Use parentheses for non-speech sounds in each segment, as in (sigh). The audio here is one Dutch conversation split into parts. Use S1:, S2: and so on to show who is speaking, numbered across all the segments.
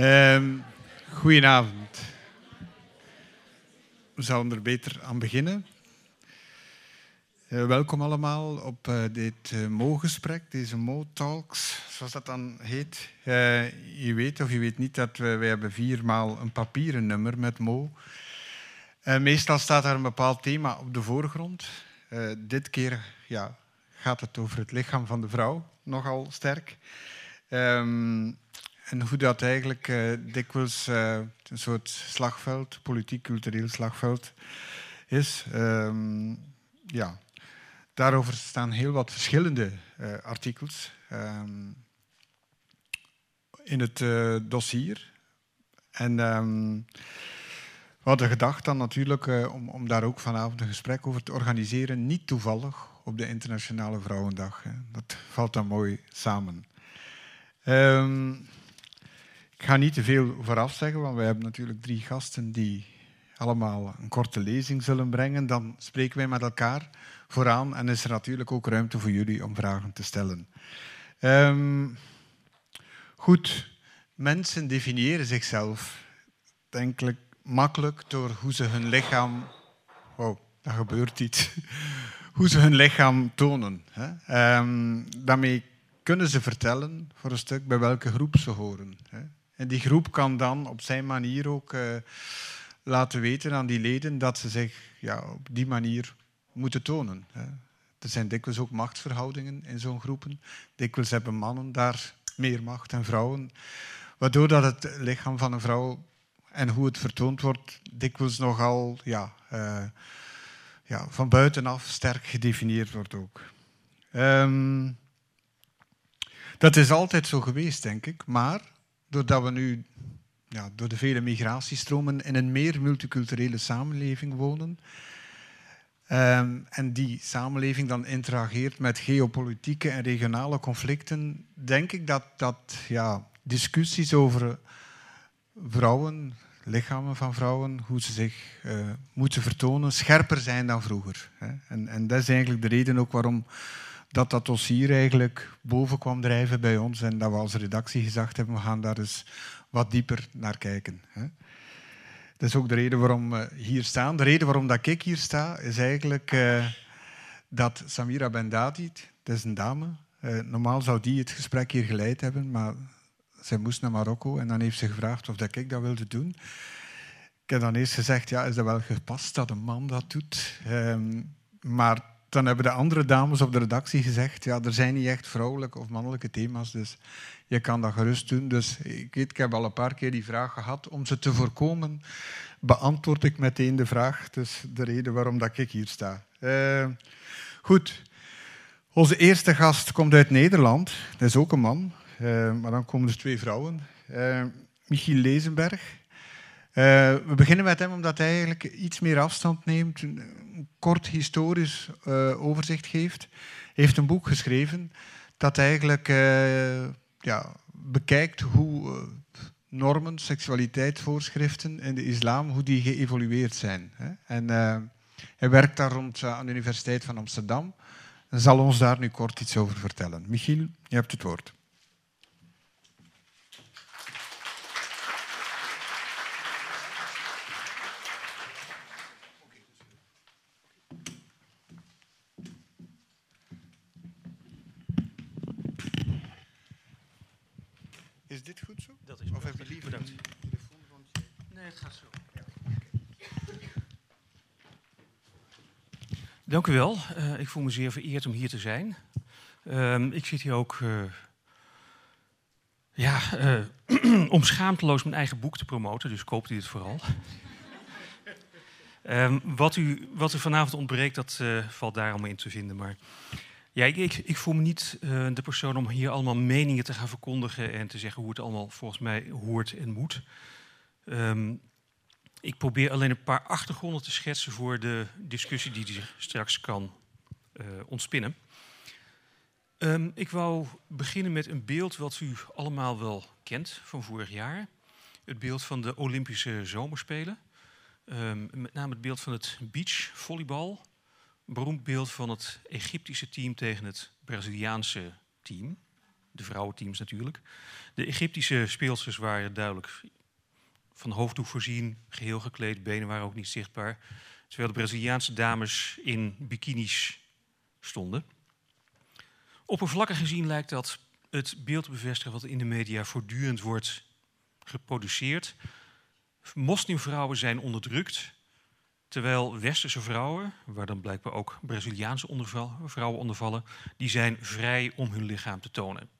S1: Um, goedenavond. We zullen er beter aan beginnen. Uh, welkom allemaal op uh, dit uh, Mo-gesprek, deze Mo-talks, zoals dat dan heet. je weet of je weet niet dat we, wij hebben viermaal een papieren nummer met Mo. meestal staat er een bepaald thema op de voorgrond. dit keer ja, gaat het over het lichaam van de vrouw, nogal sterk. Um, en hoe dat eigenlijk uh, dikwijls uh, een soort slagveld, politiek-cultureel slagveld is. Um, ja, daarover staan heel wat verschillende uh, artikels um, in het dossier. En um, we hadden gedacht dan natuurlijk om, om daar ook vanavond een gesprek over te organiseren. Niet toevallig op de Internationale Vrouwendag. Hè. Dat valt dan mooi samen. Um, ik ga niet te veel vooraf zeggen, want we hebben natuurlijk drie gasten die allemaal een korte lezing zullen brengen. Dan spreken wij met elkaar vooraan en is er natuurlijk ook ruimte voor jullie om vragen te stellen. Um, goed, mensen definiëren zichzelf, denk ik, makkelijk door hoe ze hun lichaam. Oh, daar gebeurt iets. (laughs) hoe ze hun lichaam tonen. Hè. Um, daarmee kunnen ze vertellen voor een stuk bij welke groep ze horen. Hè. En die groep kan dan op zijn manier ook uh, laten weten aan die leden dat ze zich ja, op die manier moeten tonen. Hè. Er zijn dikwijls ook machtsverhoudingen in zo'n groepen. Dikwijls hebben mannen daar meer macht dan vrouwen. Waardoor dat het lichaam van een vrouw en hoe het vertoond wordt dikwijls nogal ja, uh, ja, van buitenaf sterk gedefinieerd wordt ook. Um, dat is altijd zo geweest, denk ik. Maar doordat we nu ja, door de vele migratiestromen in een meer multiculturele samenleving wonen. Um, en die samenleving dan interageert met geopolitieke en regionale conflicten, denk ik dat, dat ja, discussies over vrouwen, lichamen van vrouwen, hoe ze zich uh, moeten vertonen, scherper zijn dan vroeger. Hè. En, en dat is eigenlijk de reden ook waarom dat dat dossier eigenlijk boven kwam drijven bij ons en dat we als redactie gezegd hebben, we gaan daar eens wat dieper naar kijken. Dat is ook de reden waarom we hier staan. De reden waarom dat ik hier sta, is eigenlijk uh, dat Samira Bendadi, dat is een dame, uh, normaal zou die het gesprek hier geleid hebben, maar zij moest naar Marokko en dan heeft ze gevraagd of dat ik dat wilde doen. Ik heb dan eerst gezegd, ja, is dat wel gepast dat een man dat doet? Um, maar dan hebben de andere dames op de redactie gezegd, ja, er zijn niet echt vrouwelijke of mannelijke thema's, dus je kan dat gerust doen. Dus ik heb al een paar keer die vraag gehad. Om ze te voorkomen, beantwoord ik meteen de vraag. Dus de reden waarom dat ik hier sta. Uh, goed. Onze eerste gast komt uit Nederland. Dat is ook een man, uh, maar dan komen er twee vrouwen. Uh, Michiel Lezenberg. Uh, we beginnen met hem omdat hij eigenlijk iets meer afstand neemt, een kort historisch uh, overzicht geeft. Hij heeft een boek geschreven dat eigenlijk uh, ja, bekijkt hoe normen, seksualiteitsvoorschriften in de islam, hoe die geëvolueerd zijn. Hè. En hij werkt daar rond aan de Universiteit van Amsterdam en zal ons daar nu kort iets over vertellen. Michiel, je hebt het woord. Is dit goed zo?
S2: Dat is
S1: of heb je liever
S2: Bedankt.
S1: een telefoon? Want...
S2: Nee, het gaat zo. Dank u wel. Uh, ik voel me zeer vereerd om hier te zijn. Uh, ik zit hier ook uh, ja, uh, (clears throat) om schaamteloos mijn eigen boek te promoten, dus koopt u het vooral. um, wat, u, wat er vanavond ontbreekt, dat valt daar allemaal in te vinden. Maar ja, ik, ik, ik voel me niet de persoon om hier allemaal meningen te gaan verkondigen en te zeggen hoe het allemaal volgens mij hoort en moet. Um, ik probeer alleen een paar achtergronden te schetsen voor de discussie die zich straks kan uh, ontspinnen. Um, ik wou beginnen met een beeld wat u allemaal wel kent van vorig jaar. Het beeld van de Olympische Zomerspelen. Um, met name het beeld van het beachvolleybal. Een beroemd beeld van het Egyptische team tegen het Braziliaanse team. de vrouwenteams natuurlijk. De Egyptische speelsters waren duidelijk van hoofddoek voorzien, geheel gekleed, benen waren ook niet zichtbaar. Terwijl de Braziliaanse dames in bikinis stonden. Oppervlakkig gezien lijkt dat het beeld te bevestigen wat in de media voortdurend wordt geproduceerd. Moslimvrouwen zijn onderdrukt, terwijl westerse vrouwen, waar dan blijkbaar ook Braziliaanse vrouwen onder vallen, die zijn vrij om hun lichaam te tonen.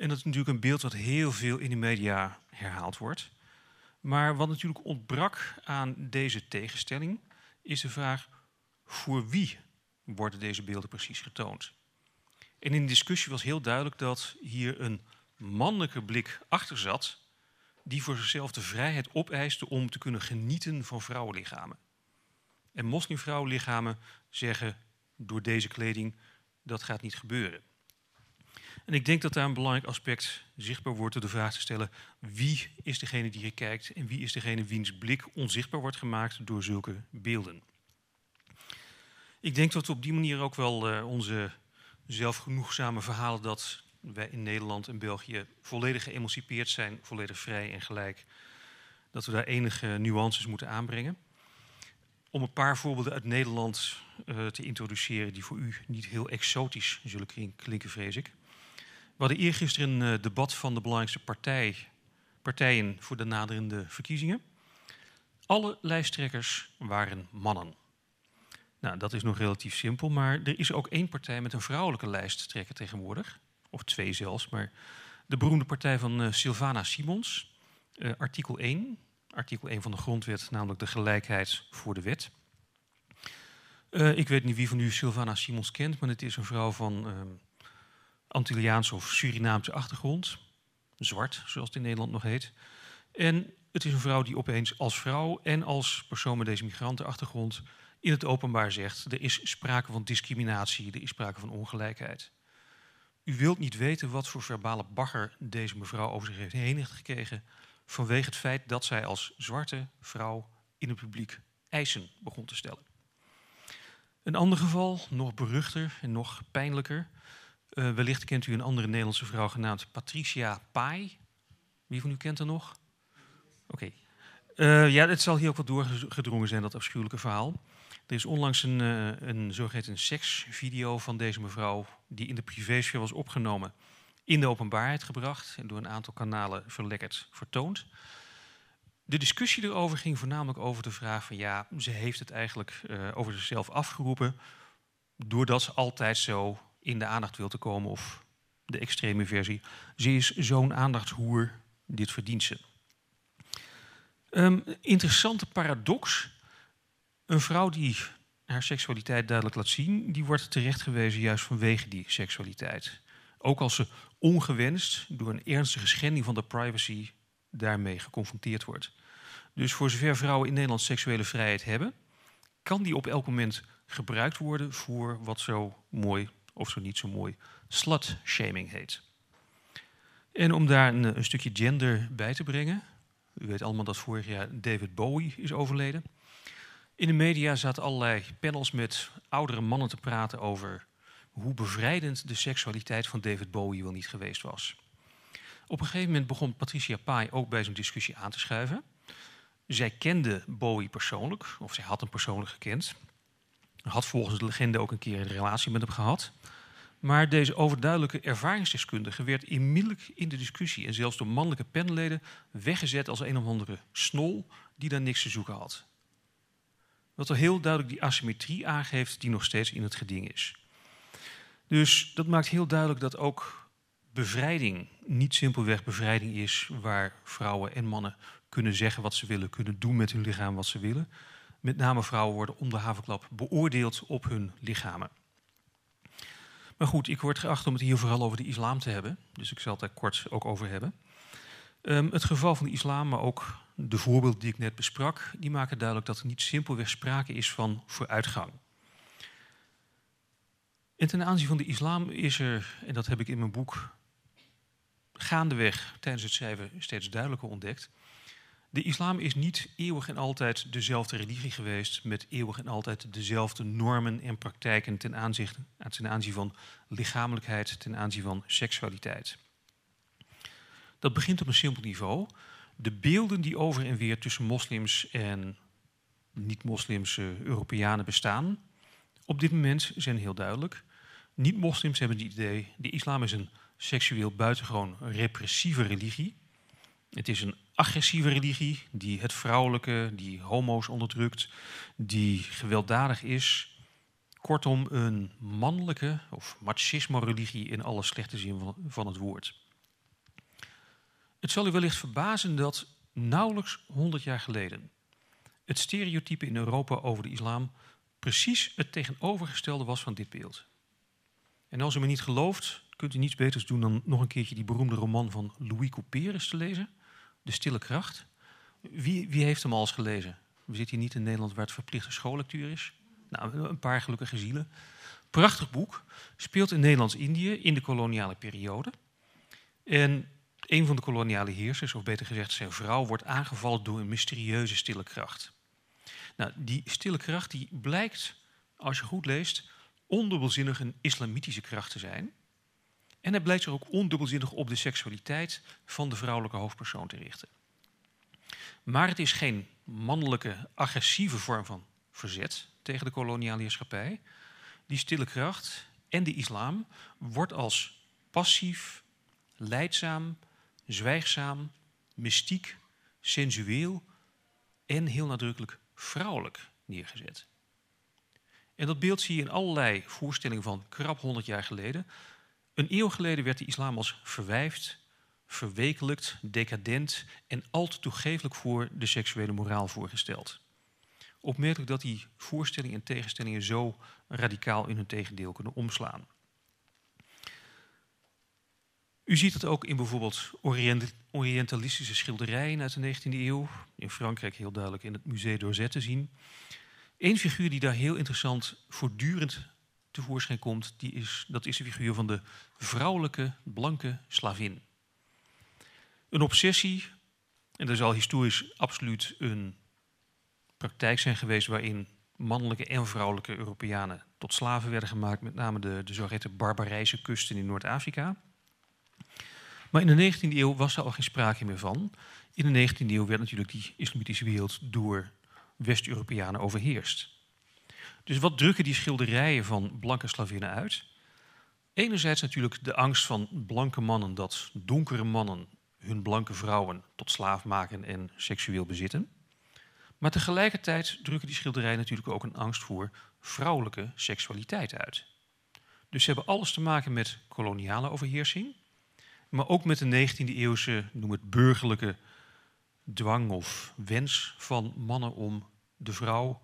S2: En dat is natuurlijk een beeld wat heel veel in de media herhaald wordt. Maar wat natuurlijk ontbrak aan deze tegenstelling, is de vraag voor wie worden deze beelden precies getoond. En in de discussie was heel duidelijk dat hier een mannelijke blik achter zat, die voor zichzelf de vrijheid opeiste om te kunnen genieten van vrouwenlichamen. En moslimvrouwenlichamen zeggen door deze kleding dat gaat niet gebeuren. En ik denk dat daar een belangrijk aspect zichtbaar wordt door de vraag te stellen: wie is degene die hier kijkt en wie is degene wiens blik onzichtbaar wordt gemaakt door zulke beelden? Ik denk dat we op die manier ook wel uh, onze zelfgenoegzame verhalen dat wij in Nederland en België volledig geëmancipeerd zijn, volledig vrij en gelijk, dat we daar enige nuances moeten aanbrengen. Om een paar voorbeelden uit Nederland uh, te introduceren die voor u niet heel exotisch zullen klinken, vrees ik. We hadden eergisteren een uh, debat van de belangrijkste partij, partijen voor de naderende verkiezingen. Alle lijsttrekkers waren mannen. Nou, dat is nog relatief simpel, maar er is ook één partij met een vrouwelijke lijsttrekker tegenwoordig. Of twee zelfs, maar de beroemde partij van uh, Sylvana Simons. Uh, artikel 1, artikel 1 van de grondwet, namelijk de gelijkheid voor de wet. Ik weet niet wie van u Sylvana Simons kent, maar het is een vrouw van Antilliaanse of Surinaamse achtergrond. Zwart, zoals het in Nederland nog heet. En het is een vrouw die opeens als vrouw en als persoon met deze migrantenachtergrond in het openbaar zegt: er is sprake van discriminatie, er is sprake van ongelijkheid. U wilt niet weten wat voor verbale bagger deze mevrouw over zich heeft heen heeft gekregen vanwege het feit dat zij als zwarte vrouw in het publiek eisen begon te stellen. Een ander geval, nog beruchter en nog pijnlijker. Uh, wellicht kent u een andere Nederlandse vrouw genaamd Patricia Pai. Wie van u kent haar nog? Oké. Uh, ja, het zal hier ook wat doorgedrongen zijn, dat afschuwelijke verhaal. Er is onlangs een, uh, een zogeheten seksvideo van deze mevrouw, die in de privésfeer was opgenomen, in de openbaarheid gebracht en door een aantal kanalen verlekkerd vertoond. De discussie erover ging voornamelijk over de vraag van ja, ze heeft het eigenlijk over zichzelf afgeroepen doordat ze altijd zo in de aandacht wil te komen of de extreme versie. Ze is zo'n aandachtshoer, dit verdient ze. Um, interessante paradox een vrouw die haar seksualiteit duidelijk laat zien, die wordt terechtgewezen juist vanwege die seksualiteit. Ook als ze ongewenst door een ernstige schending van de privacy daarmee geconfronteerd wordt. Dus voor zover vrouwen in Nederland seksuele vrijheid hebben, kan die op elk moment gebruikt worden voor wat zo mooi of zo niet zo mooi slut-shaming heet. En om daar een, een stukje gender bij te brengen, u weet allemaal dat vorig jaar David Bowie is overleden. In de media zaten allerlei panels met oudere mannen te praten over hoe bevrijdend de seksualiteit van David Bowie wel niet geweest was. Op een gegeven moment begon Patricia Pai ook bij zo'n discussie aan te schuiven. Zij kende Bowie persoonlijk, of zij had hem persoonlijk gekend. Had volgens de legende ook een keer een relatie met hem gehad. Maar deze overduidelijke ervaringsdeskundige werd inmiddellijk in de discussie en zelfs door mannelijke panelleden weggezet als een of andere snol die daar niks te zoeken had. Wat er heel duidelijk die asymmetrie aangeeft die nog steeds in het geding is. Dus dat maakt heel duidelijk dat ook bevrijding niet simpelweg bevrijding is waar vrouwen en mannen kunnen zeggen wat ze willen, kunnen doen met hun lichaam wat ze willen. Met name vrouwen worden om de havenklap beoordeeld op hun lichamen. Maar goed, ik word geacht om het hier vooral over de islam te hebben, dus ik zal het daar kort ook over hebben. Um, het geval van de islam, maar ook de voorbeelden die ik net besprak, die maken duidelijk dat er niet simpelweg sprake is van vooruitgang. En ten aanzien van de islam is er, en dat heb ik in mijn boek gaandeweg tijdens het schrijven steeds duidelijker ontdekt, De islam is niet eeuwig en altijd dezelfde religie geweest, met eeuwig en altijd dezelfde normen en praktijken ten, aanzicht, ten aanzien van lichamelijkheid, ten aanzien van seksualiteit. Dat begint op een simpel niveau. De beelden die over en weer tussen moslims en niet-moslimse Europeanen bestaan, op dit moment zijn heel duidelijk. Niet-moslims hebben het idee, de islam is een seksueel buitengewoon repressieve religie. Het is een agressieve religie die het vrouwelijke, die homo's onderdrukt, die gewelddadig is. Kortom, een mannelijke of machismo-religie in alle slechte zin van het woord. Het zal u wellicht verbazen dat nauwelijks 100 jaar geleden het stereotype in Europa over de islam precies het tegenovergestelde was van dit beeld. En als u me niet gelooft, kunt u niets beters doen dan nog een keertje die beroemde roman van Louis Couperus te lezen, De Stille Kracht. Wie, wie heeft hem al eens gelezen? We zitten hier niet in Nederland waar het verplichte schoollectuur is. Nou, een paar gelukkige zielen. Prachtig boek. Speelt in Nederlands-Indië in de koloniale periode. En een van de koloniale heersers, of beter gezegd zijn vrouw, wordt aangevallen door een mysterieuze stille kracht. Nou, die stille kracht die blijkt, als je goed leest, ondubbelzinnig een islamitische kracht te zijn. En hij blijkt zich ook ondubbelzinnig op de seksualiteit van de vrouwelijke hoofdpersoon te richten. Maar het is geen mannelijke, agressieve vorm van verzet tegen de koloniale heerschappij. Die stille kracht en de islam wordt als passief, leidzaam, zwijgzaam, mystiek, sensueel en heel nadrukkelijk vrouwelijk neergezet. En dat beeld zie je in allerlei voorstellingen van krap 100 jaar geleden. Een eeuw geleden werd de islam als verwijfd, verwekelijkt, decadent en al te toegeeflijk voor de seksuele moraal voorgesteld. Opmerkelijk dat die voorstellingen en tegenstellingen zo radicaal in hun tegendeel kunnen omslaan. U ziet het ook in bijvoorbeeld Orientalistische schilderijen uit de 19e eeuw. In Frankrijk heel duidelijk in het Musée d'Orsay te zien. Eén figuur die daar heel interessant voortdurend tevoorschijn komt, die is, dat is de figuur van de vrouwelijke blanke slavin. Een obsessie, en er zal historisch absoluut een praktijk zijn geweest waarin mannelijke en vrouwelijke Europeanen tot slaven werden gemaakt, met name de, de zogeheten barbarijse kusten in Noord-Afrika. Maar in de 19e eeuw was er al geen sprake meer van. In de 19e eeuw werd natuurlijk die islamitische wereld door West-Europeanen overheerst. Dus wat drukken die schilderijen van blanke slavinnen uit? Enerzijds natuurlijk de angst van blanke mannen dat donkere mannen hun blanke vrouwen tot slaaf maken en seksueel bezitten. Maar tegelijkertijd drukken die schilderijen natuurlijk ook een angst voor vrouwelijke seksualiteit uit. Dus ze hebben alles te maken met koloniale overheersing, maar ook met de 19e eeuwse, noem het burgerlijke dwang of wens van mannen om de vrouw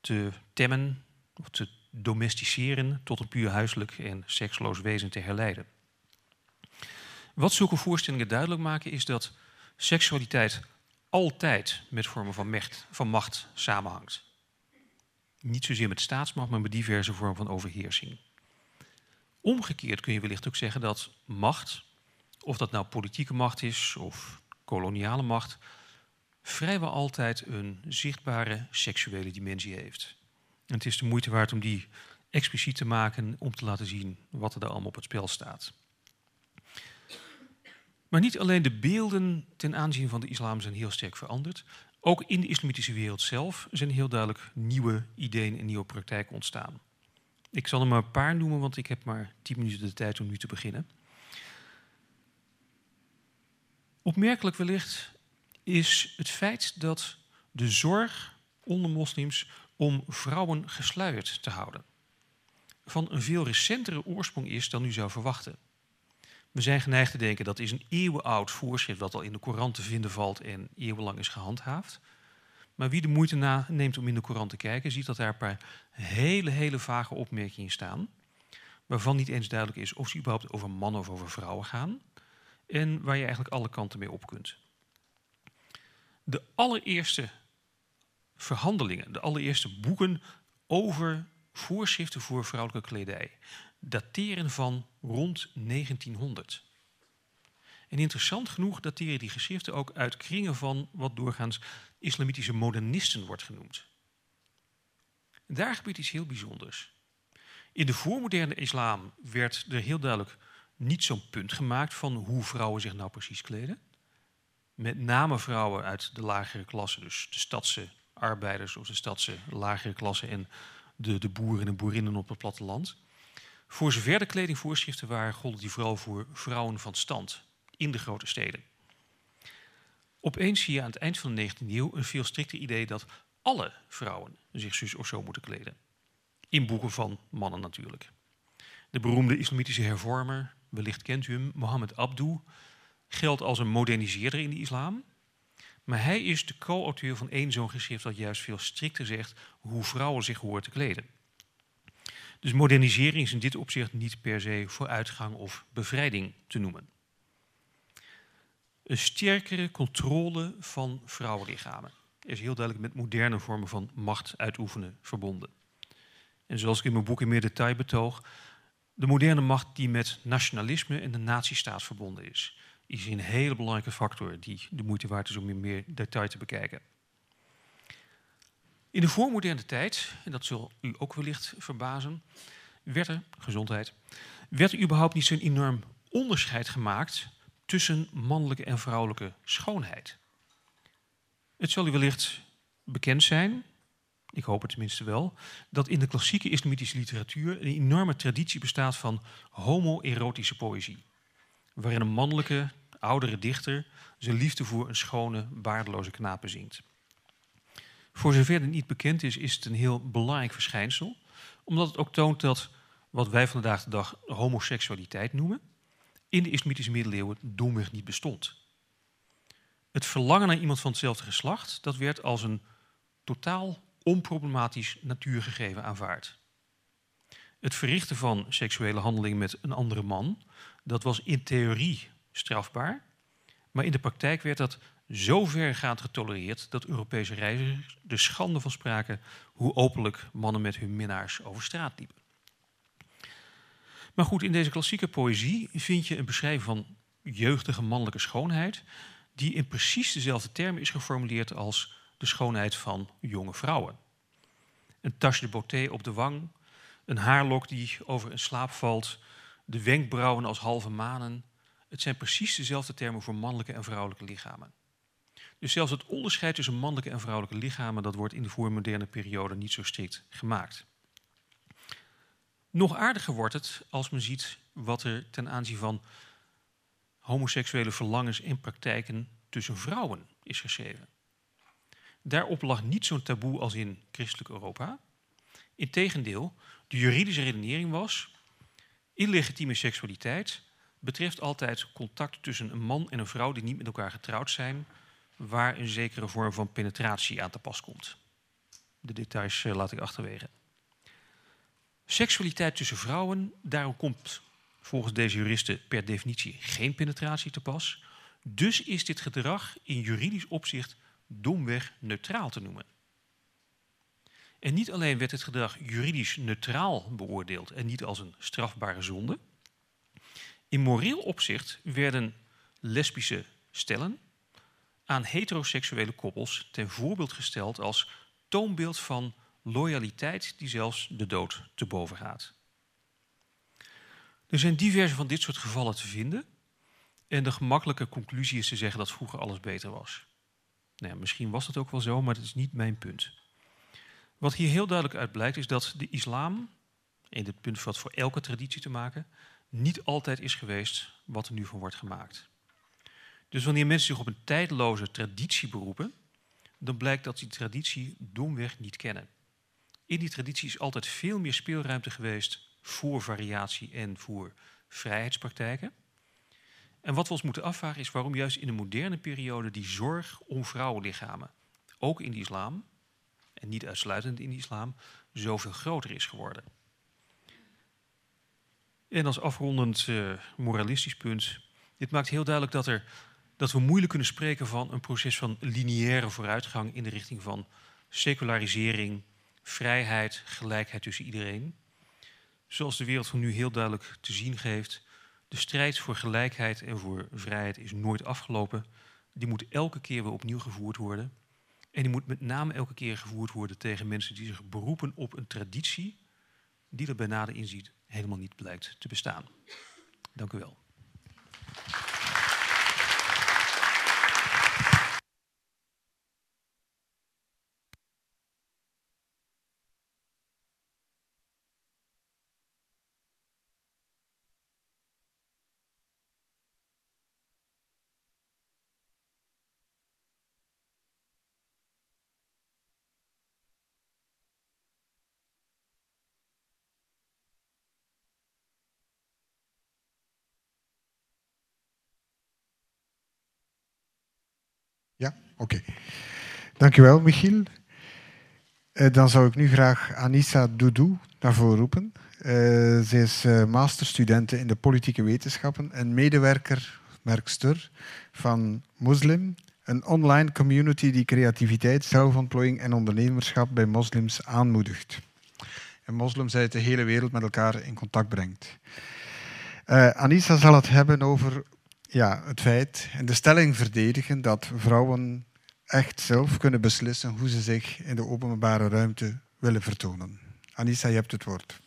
S2: te temmen of te domesticeren tot een puur huiselijk en seksloos wezen te herleiden. Wat zulke voorstellingen duidelijk maken is dat seksualiteit altijd met vormen van macht, van macht samenhangt. Niet zozeer met staatsmacht, maar met diverse vormen van overheersing. Omgekeerd kun je wellicht ook zeggen dat macht, of dat nou politieke macht is of koloniale macht, vrijwel altijd een zichtbare seksuele dimensie heeft. En het is de moeite waard om die expliciet te maken om te laten zien wat er allemaal op het spel staat. Maar niet alleen de beelden ten aanzien van de islam zijn heel sterk veranderd. Ook in de islamitische wereld zelf zijn heel duidelijk nieuwe ideeën en nieuwe praktijken ontstaan. Ik zal er maar een paar noemen, want ik heb maar tien minuten de tijd om nu te beginnen. Opmerkelijk wellicht is het feit dat de zorg onder moslims om vrouwen gesluierd te houden van een veel recentere oorsprong is dan u zou verwachten. We zijn geneigd te denken dat is een eeuwenoud voorschrift dat al in de Koran te vinden valt en eeuwenlang is gehandhaafd. Maar wie de moeite na neemt om in de Koran te kijken, ziet dat daar een paar hele, hele vage opmerkingen staan. Waarvan niet eens duidelijk is of ze überhaupt over mannen of over vrouwen gaan. En waar je eigenlijk alle kanten mee op kunt. De allereerste verhandelingen, de allereerste boeken over voorschriften voor vrouwelijke kledij dateren van rond 1900. En interessant genoeg dateren die geschriften ook uit kringen van wat doorgaans islamitische modernisten wordt genoemd. daar gebeurt iets heel bijzonders. In de voormoderne islam werd er heel duidelijk niet zo'n punt gemaakt van hoe vrouwen zich nou precies kleden. Met name vrouwen uit de lagere klasse, dus de stadse arbeiders of de stadse lagere klasse en de, de boeren en boerinnen op het platteland. Voor zover de kledingvoorschriften waren, golden die vooral voor vrouwen van stand in de grote steden. Opeens zie je aan het eind van de 19e eeuw een veel strikter idee dat alle vrouwen zich zus of zo moeten kleden. In boeken van mannen natuurlijk. De beroemde islamitische hervormer, wellicht kent u hem, Mohammed Abdu, geldt als een moderniseerder in de islam. Maar hij is de co-auteur van één zo'n geschrift dat juist veel strikter zegt hoe vrouwen zich horen te kleden. Dus modernisering is in dit opzicht niet per se vooruitgang of bevrijding te noemen. Een sterkere controle van vrouwenlichamen is heel duidelijk met moderne vormen van macht uitoefenen verbonden. En zoals ik in mijn boek in meer detail betoog, de moderne macht die met nationalisme en de nazistaat verbonden is, is een hele belangrijke factor die de moeite waard is om in meer detail te bekijken. In de voormoderne tijd, en dat zal u ook wellicht verbazen, werd er, gezondheid, werd er überhaupt niet zo'n enorm onderscheid gemaakt tussen mannelijke en vrouwelijke schoonheid. Het zal u wellicht bekend zijn, ik hoop het tenminste wel, dat in de klassieke islamitische literatuur een enorme traditie bestaat van homoerotische poëzie. Waarin een mannelijke, oudere dichter zijn liefde voor een schone, baardeloze knape zingt. Voor zover het niet bekend is, is het een heel belangrijk verschijnsel, omdat het ook toont dat wat wij vandaag de dag homoseksualiteit noemen, in de islamitische middeleeuwen domweg niet bestond. Het verlangen naar iemand van hetzelfde geslacht, dat werd als een totaal onproblematisch natuurgegeven aanvaard. Het verrichten van seksuele handeling met een andere man, dat was in theorie strafbaar, maar in de praktijk werd dat zo vergaand getolereerd dat Europese reizigers de schande van spraken hoe openlijk mannen met hun minnaars over straat liepen. Maar goed, in deze klassieke poëzie vind je een beschrijving van jeugdige mannelijke schoonheid, die in precies dezelfde termen is geformuleerd als de schoonheid van jonge vrouwen. Een tache de beauté op de wang, een haarlok die over een slaap valt, de wenkbrauwen als halve manen. Het zijn precies dezelfde termen voor mannelijke en vrouwelijke lichamen. Dus zelfs het onderscheid tussen mannelijke en vrouwelijke lichamen, dat wordt in de voormoderne periode niet zo strikt gemaakt. Nog aardiger wordt het als men ziet wat er ten aanzien van homoseksuele verlangens en praktijken tussen vrouwen is geschreven. Daarop lag niet zo'n taboe als in christelijk Europa. Integendeel, de juridische redenering was: illegitieme seksualiteit betreft altijd contact tussen een man en een vrouw die niet met elkaar getrouwd zijn, waar een zekere vorm van penetratie aan te pas komt. De details eh, laat ik achterwege. Seksualiteit tussen vrouwen, daarom komt volgens deze juristen per definitie geen penetratie te pas. Dus is dit gedrag in juridisch opzicht domweg neutraal te noemen. En niet alleen werd het gedrag juridisch neutraal beoordeeld en niet als een strafbare zonde. In moreel opzicht werden lesbische stellen aan heteroseksuele koppels ten voorbeeld gesteld als toonbeeld van loyaliteit die zelfs de dood te boven gaat. Er zijn diverse van dit soort gevallen te vinden. En de gemakkelijke conclusie is te zeggen dat vroeger alles beter was. Nou ja, misschien was dat ook wel zo, maar dat is niet mijn punt. Wat hier heel duidelijk uit blijkt, is dat de islam, en dit punt valt voor elke traditie te maken, niet altijd is geweest wat er nu van wordt gemaakt. Dus wanneer mensen zich op een tijdloze traditie beroepen, dan blijkt dat die traditie domweg niet kennen. In die traditie is altijd veel meer speelruimte geweest voor variatie en voor vrijheidspraktijken. En wat we ons moeten afvragen is waarom juist in de moderne periode die zorg om vrouwenlichamen, ook in de islam, en niet uitsluitend in de islam, zoveel groter is geworden. En als afrondend uh, moralistisch punt, dit maakt heel duidelijk dat, er, dat we moeilijk kunnen spreken van een proces van lineaire vooruitgang in de richting van secularisering, vrijheid, gelijkheid tussen iedereen. Zoals de wereld van nu heel duidelijk te zien geeft, De strijd voor gelijkheid en voor vrijheid is nooit afgelopen. Die moet elke keer weer opnieuw gevoerd worden. En die moet met name elke keer gevoerd worden tegen mensen die zich beroepen op een traditie die er bij nader inziet helemaal niet blijkt te bestaan. Dank u wel.
S1: Oké. Dankjewel, Michiel. Uh, dan zou ik nu graag Anissa Doudou naar voren roepen. Uh, zij is uh, masterstudente in de politieke wetenschappen en medewerker, merkster van Muslim, een online community die creativiteit, zelfontplooiing en ondernemerschap bij moslims aanmoedigt. En moslims uit de hele wereld met elkaar in contact brengt. Anissa zal het hebben over ja, het feit en de stelling verdedigen dat vrouwen echt zelf kunnen beslissen hoe ze zich in de openbare ruimte willen vertonen. Anissa, je hebt het woord.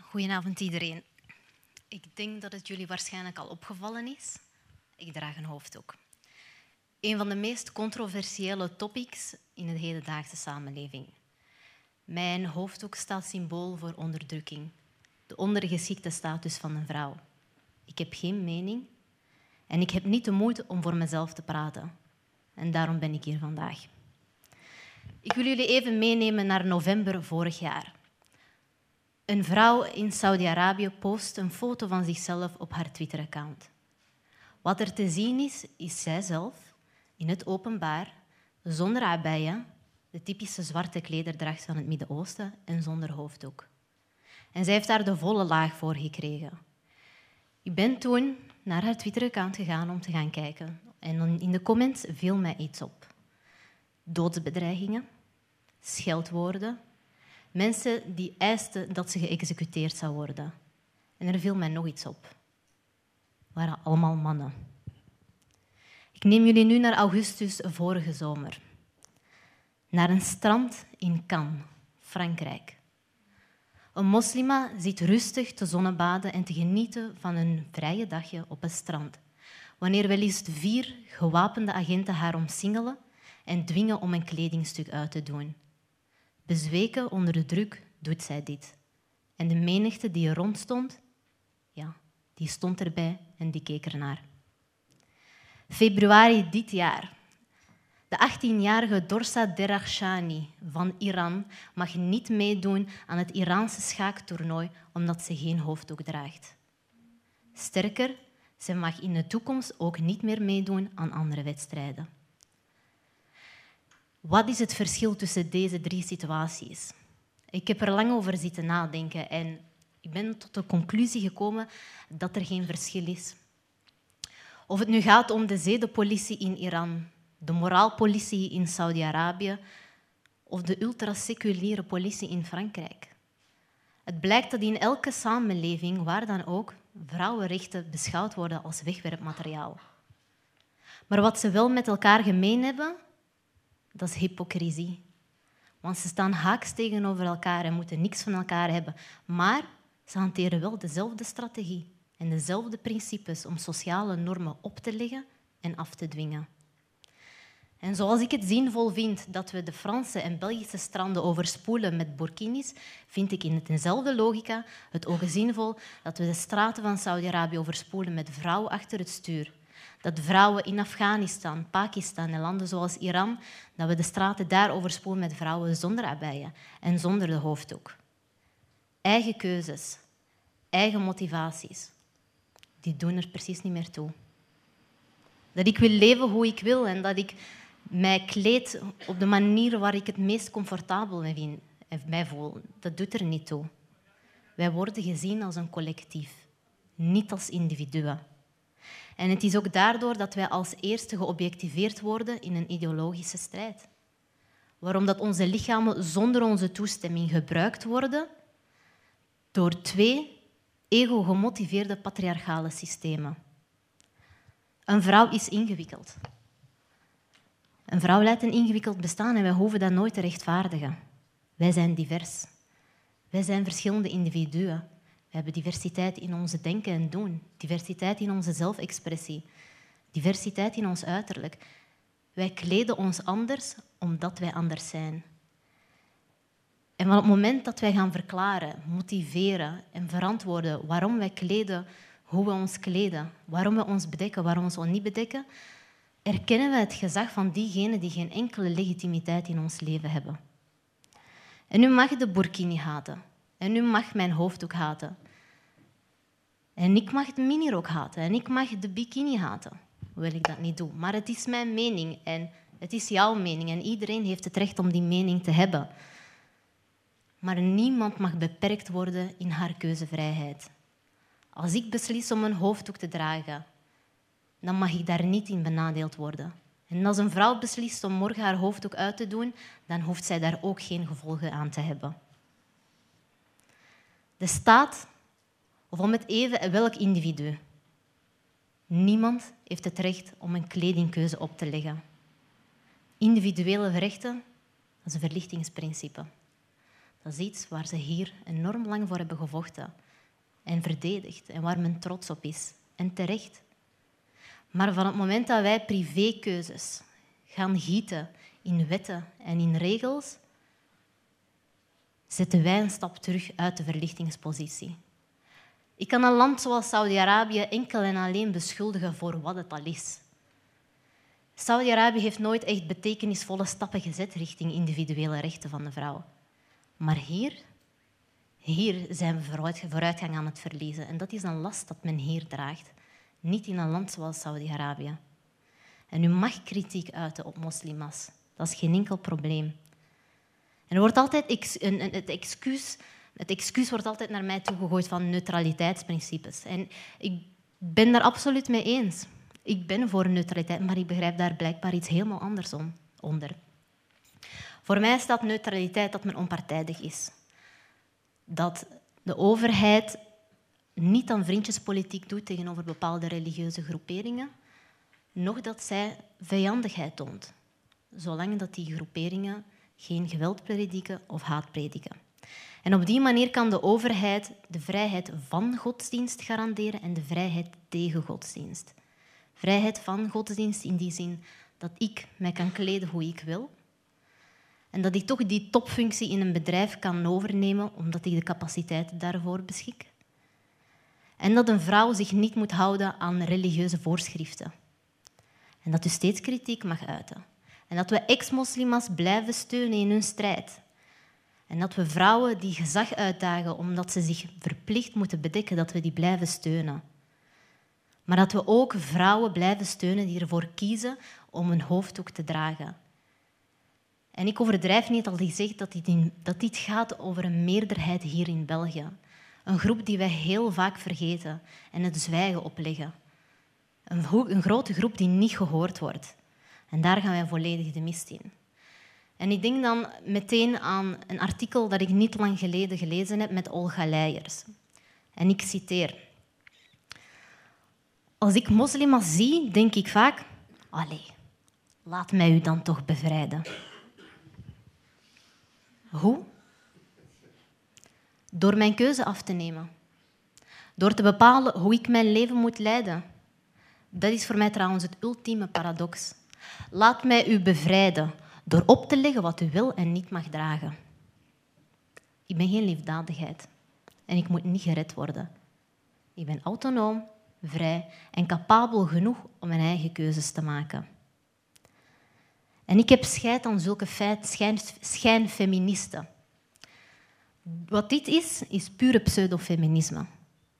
S3: Goedenavond iedereen. Ik denk dat het jullie waarschijnlijk al opgevallen is. Ik draag een hoofddoek. Een van de meest controversiële topics in de hedendaagse samenleving. Mijn hoofddoek staat symbool voor onderdrukking, de ondergeschikte status van een vrouw. Ik heb geen mening en ik heb niet de moeite om voor mezelf te praten. En daarom ben ik hier vandaag. Ik wil jullie even meenemen naar november vorig jaar. Een vrouw in Saudi-Arabië post een foto van zichzelf op haar Twitter-account. Wat er te zien is, is zijzelf in het openbaar, zonder abaya, de typische zwarte klederdracht van het Midden-Oosten, en zonder hoofddoek. En zij heeft daar de volle laag voor gekregen. Ik ben toen naar haar Twitter-account gegaan om te gaan kijken. En in de comments viel mij iets op. Doodsbedreigingen, scheldwoorden, mensen die eisten dat ze geëxecuteerd zou worden. En er viel mij nog iets op. Het waren allemaal mannen. Ik neem jullie nu naar augustus vorige zomer. Naar een strand in Cannes, Frankrijk. Een moslima zit rustig te zonnebaden en te genieten van een vrije dagje op het strand. Wanneer wel liefst vier gewapende agenten haar omsingelen en dwingen om een kledingstuk uit te doen. Bezweken onder de druk doet zij dit. En de menigte die er rond stond, ja, die stond erbij en die keek ernaar. Februari dit jaar. De 18-jarige Dorsa Derakhshani van Iran mag niet meedoen aan het Iraanse schaaktoernooi omdat ze geen hoofddoek draagt. Sterker, ze mag in de toekomst ook niet meer meedoen aan andere wedstrijden. Wat is het verschil tussen deze drie situaties? Ik heb er lang over zitten nadenken en ik ben tot de conclusie gekomen dat er geen verschil is. Of het nu gaat om de zedenpolitie in Iran, de moraalpolitie in Saudi-Arabië of de ultraseculiere politie in Frankrijk. Het blijkt dat in elke samenleving, waar dan ook, vrouwenrechten beschouwd worden als wegwerpmateriaal. Maar wat ze wel met elkaar gemeen hebben, dat is hypocrisie. Want ze staan haaks tegenover elkaar en moeten niks van elkaar hebben. Maar ze hanteren wel dezelfde strategie en dezelfde principes om sociale normen op te leggen en af te dwingen. En zoals ik het zinvol vind dat we de Franse en Belgische stranden overspoelen met burkinis, vind ik in dezelfde logica het ook zinvol dat we de straten van Saudi-Arabië overspoelen met vrouwen achter het stuur. Dat vrouwen in Afghanistan, Pakistan en landen zoals Iran, dat we de straten daar overspoelen met vrouwen zonder abaya en zonder de hoofddoek. Eigen keuzes, eigen motivaties die doen er precies niet meer toe. Dat ik wil leven hoe ik wil en dat ik mij kleed op de manier waar ik het meest comfortabel mee mij voel, dat doet er niet toe. Wij worden gezien als een collectief, niet als individuen. En het is ook daardoor dat wij als eerste geobjectiveerd worden in een ideologische strijd. Waarom dat onze lichamen zonder onze toestemming gebruikt worden door twee ego-gemotiveerde patriarchale systemen. Een vrouw is ingewikkeld. Een vrouw leidt een ingewikkeld bestaan en wij hoeven dat nooit te rechtvaardigen. Wij zijn divers. Wij zijn verschillende individuen. We hebben diversiteit in onze denken en doen, diversiteit in onze zelfexpressie, diversiteit in ons uiterlijk. Wij kleden ons anders omdat wij anders zijn. En van het moment dat wij gaan verklaren, motiveren en verantwoorden waarom wij kleden, hoe we ons kleden, waarom we ons bedekken, waarom we ons niet bedekken, erkennen we het gezag van diegenen die geen enkele legitimiteit in ons leven hebben. En u mag de burkini haten. En u mag mijn hoofddoek haten. En ik mag de minirok haten. En ik mag de bikini haten. Hoewel ik dat niet doe. Maar het is mijn mening. En het is jouw mening. En iedereen heeft het recht om die mening te hebben. Maar niemand mag beperkt worden in haar keuzevrijheid. Als ik beslis om een hoofddoek te dragen, dan mag ik daar niet in benadeeld worden. En als een vrouw beslist om morgen haar hoofddoek uit te doen, dan hoeft zij daar ook geen gevolgen aan te hebben. De staat, of om het even welk individu, niemand heeft het recht om een kledingkeuze op te leggen. Individuele rechten, dat is een verlichtingsprincipe. Dat is iets waar ze hier enorm lang voor hebben gevochten en verdedigd en waar men trots op is. En terecht. Maar van het moment dat wij privékeuzes gaan gieten in wetten en in regels, zetten wij een stap terug uit de verlichtingspositie. Ik kan een land zoals Saudi-Arabië enkel en alleen beschuldigen voor wat het al is. Saudi-Arabië heeft nooit echt betekenisvolle stappen gezet richting individuele rechten van de vrouw. Maar hier, hier zijn we vooruitgang aan het verliezen. En dat is een last dat men hier draagt. Niet in een land zoals Saudi-Arabië. En u mag kritiek uiten op moslims. Dat is geen enkel probleem. En er wordt altijd het, excuus, het excuus wordt altijd naar mij toegegooid van neutraliteitsprincipes. En ik ben daar absoluut mee eens. Ik ben voor neutraliteit, maar ik begrijp daar blijkbaar iets helemaal anders onder. Voor mij staat neutraliteit dat men onpartijdig is. Dat de overheid niet aan vriendjespolitiek doet tegenover bepaalde religieuze groeperingen, noch dat zij vijandigheid toont, zolang dat die groeperingen geen geweld prediken of haat prediken. En op die manier kan de overheid de vrijheid van godsdienst garanderen en de vrijheid tegen godsdienst. Vrijheid van godsdienst in die zin dat ik mij kan kleden hoe ik wil, en dat ik toch die topfunctie in een bedrijf kan overnemen omdat ik de capaciteit daarvoor beschik. En dat een vrouw zich niet moet houden aan religieuze voorschriften. En dat u steeds kritiek mag uiten. En dat we ex-moslims blijven steunen in hun strijd. En dat we vrouwen die gezag uitdagen omdat ze zich verplicht moeten bedekken, dat we die blijven steunen. Maar dat we ook vrouwen blijven steunen die ervoor kiezen om een hoofddoek te dragen. En ik overdrijf niet al gezegd dat dit, dat dit gaat over een meerderheid hier in België. Een groep die wij heel vaak vergeten en het zwijgen opleggen. Een, een grote groep die niet gehoord wordt. En daar gaan wij volledig de mist in. En ik denk dan meteen aan een artikel dat ik niet lang geleden gelezen heb met Olga Leijers. En ik citeer. Als ik moslims zie, denk ik vaak... Allee, laat mij u dan toch bevrijden. Hoe? Door mijn keuze af te nemen. Door te bepalen hoe ik mijn leven moet leiden. Dat is voor mij trouwens het ultieme paradox. Laat mij u bevrijden door op te leggen wat u wil en niet mag dragen. Ik ben geen liefdadigheid en ik moet niet gered worden. Ik ben autonoom, vrij en capabel genoeg om mijn eigen keuzes te maken. En ik heb scheid aan zulke feit, schijn, schijnfeministen. Wat dit is, is pure pseudofeminisme.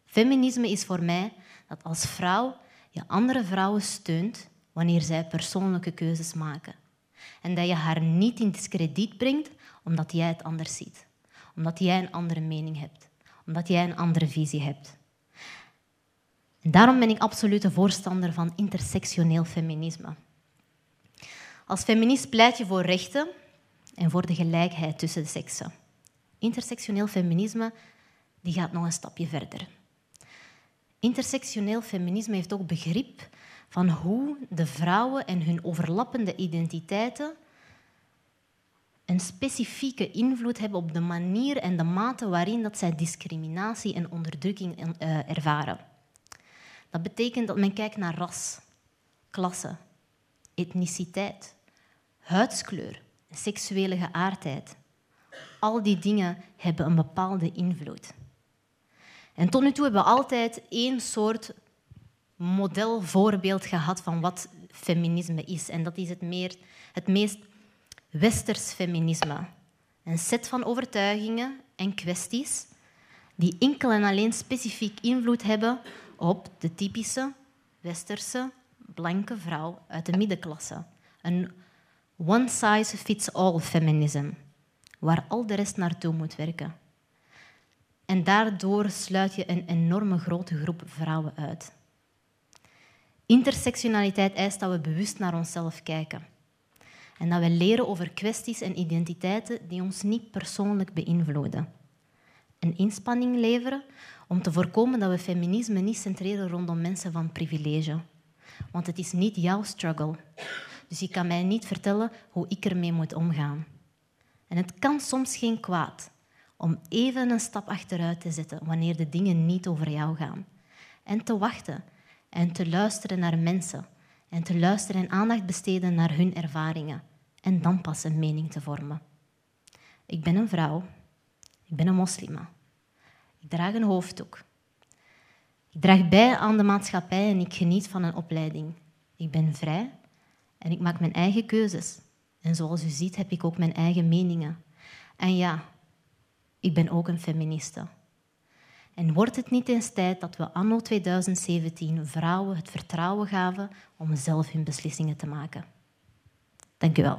S3: Feminisme is voor mij dat als vrouw je andere vrouwen steunt wanneer zij persoonlijke keuzes maken. En dat je haar niet in discrediet brengt omdat jij het anders ziet. Omdat jij een andere mening hebt. Omdat jij een andere visie hebt. Daarom ben ik absoluut een voorstander van intersectioneel feminisme. Als feminist pleit je voor rechten en voor de gelijkheid tussen de seksen. Intersectioneel feminisme die gaat nog een stapje verder. Intersectioneel feminisme heeft ook begrip van hoe de vrouwen en hun overlappende identiteiten een specifieke invloed hebben op de manier en de mate waarin dat zij discriminatie en onderdrukking eh, ervaren. Dat betekent dat men kijkt naar ras, klasse, etniciteit, huidskleur, seksuele geaardheid. Al die dingen hebben een bepaalde invloed. En tot nu toe hebben we altijd één soort modelvoorbeeld gehad van wat feminisme is. En dat is het, meer, het meest westers feminisme. Een set van overtuigingen en kwesties die enkel en alleen specifiek invloed hebben op de typische westerse blanke vrouw uit de middenklasse. Een one-size-fits-all feminisme, waar al de rest naartoe moet werken. En daardoor sluit je een enorme grote groep vrouwen uit. Intersectionaliteit eist dat we bewust naar onszelf kijken. En dat we leren over kwesties en identiteiten die ons niet persoonlijk beïnvloeden. Een inspanning leveren om te voorkomen dat we feminisme niet centreren rondom mensen van privilege. Want het is niet jouw struggle. Dus je kan mij niet vertellen hoe ik ermee moet omgaan. En het kan soms geen kwaad om even een stap achteruit te zetten wanneer de dingen niet over jou gaan. En te wachten en te luisteren naar mensen en te luisteren en aandacht besteden naar hun ervaringen en dan pas een mening te vormen. Ik ben een vrouw, ik ben een moslima, ik draag een hoofddoek. Ik draag bij aan de maatschappij en ik geniet van een opleiding. Ik ben vrij en ik maak mijn eigen keuzes. En zoals u ziet heb ik ook mijn eigen meningen. En ja, ik ben ook een feministe. En wordt het niet eens tijd dat we anno 2017 vrouwen het vertrouwen gaven om zelf hun beslissingen te maken? Dank u wel.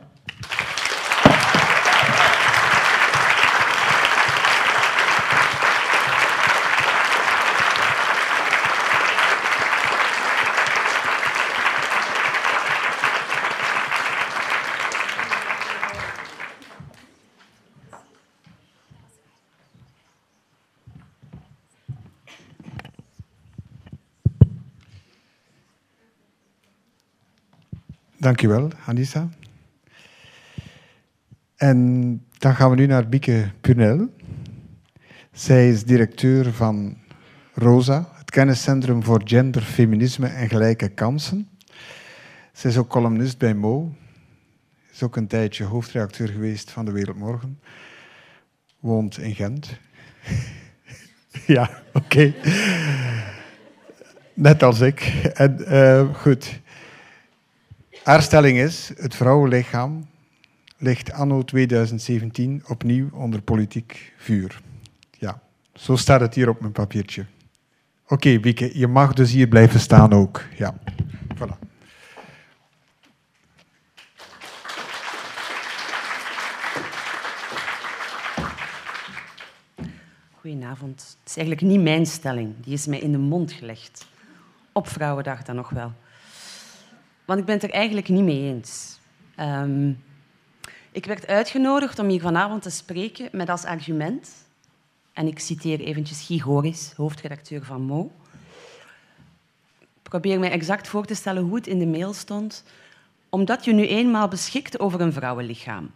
S1: Dankjewel, Anissa. En dan gaan we nu naar Bieke Purnel. Zij is directeur van ROSA, het kenniscentrum voor gender, feminisme en gelijke kansen. Zij is ook columnist bij Mo. Is ook een tijdje hoofdredacteur geweest van De Wereldmorgen. Woont in Gent. (laughs) ja, oké. Net als ik. En, uh, goed. Haar stelling is: het vrouwenlichaam ligt anno 2017 opnieuw onder politiek vuur. Ja, zo staat het hier op mijn papiertje. Oké, Wieke, je mag dus hier blijven staan ook. Ja, voilà.
S4: Goedenavond. Het is eigenlijk niet mijn stelling. Die is mij in de mond gelegd. Op Vrouwendag dan nog wel. Want ik ben het er eigenlijk niet mee eens. Um, ik werd uitgenodigd om hier vanavond te spreken met als argument, en ik citeer eventjes Guy hoofdredacteur van Mo. Ik probeer mij exact voor te stellen hoe het in de mail stond. Omdat je nu eenmaal beschikt over een vrouwenlichaam.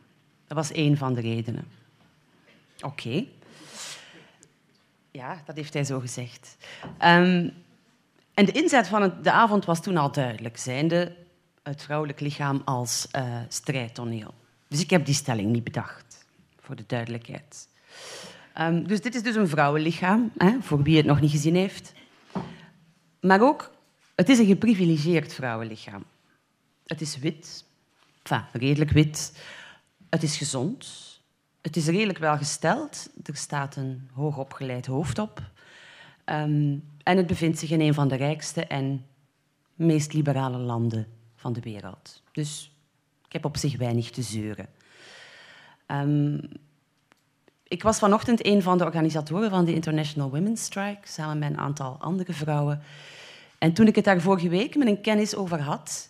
S4: Dat was één van de redenen. Oké. Ja, dat heeft hij zo gezegd. Um, en de inzet van de avond was toen al duidelijk, zijnde het vrouwelijk lichaam als uh, strijdtoneel. Dus ik heb die stelling niet bedacht, voor de duidelijkheid. Um, dus dit is dus een vrouwenlichaam, hè, voor wie het nog niet gezien heeft. Maar ook, het is een geprivilegeerd vrouwenlichaam. Het is wit, redelijk wit. Het is gezond. Het is redelijk welgesteld. Er staat een hoogopgeleid hoofd op. Um, en het bevindt zich in een van de rijkste en meest liberale landen van de wereld. Dus ik heb op zich weinig te zeuren. Um, ik was vanochtend een van de organisatoren van de International Women's Strike, samen met een aantal andere vrouwen. En toen ik het daar vorige week met een kennis over had,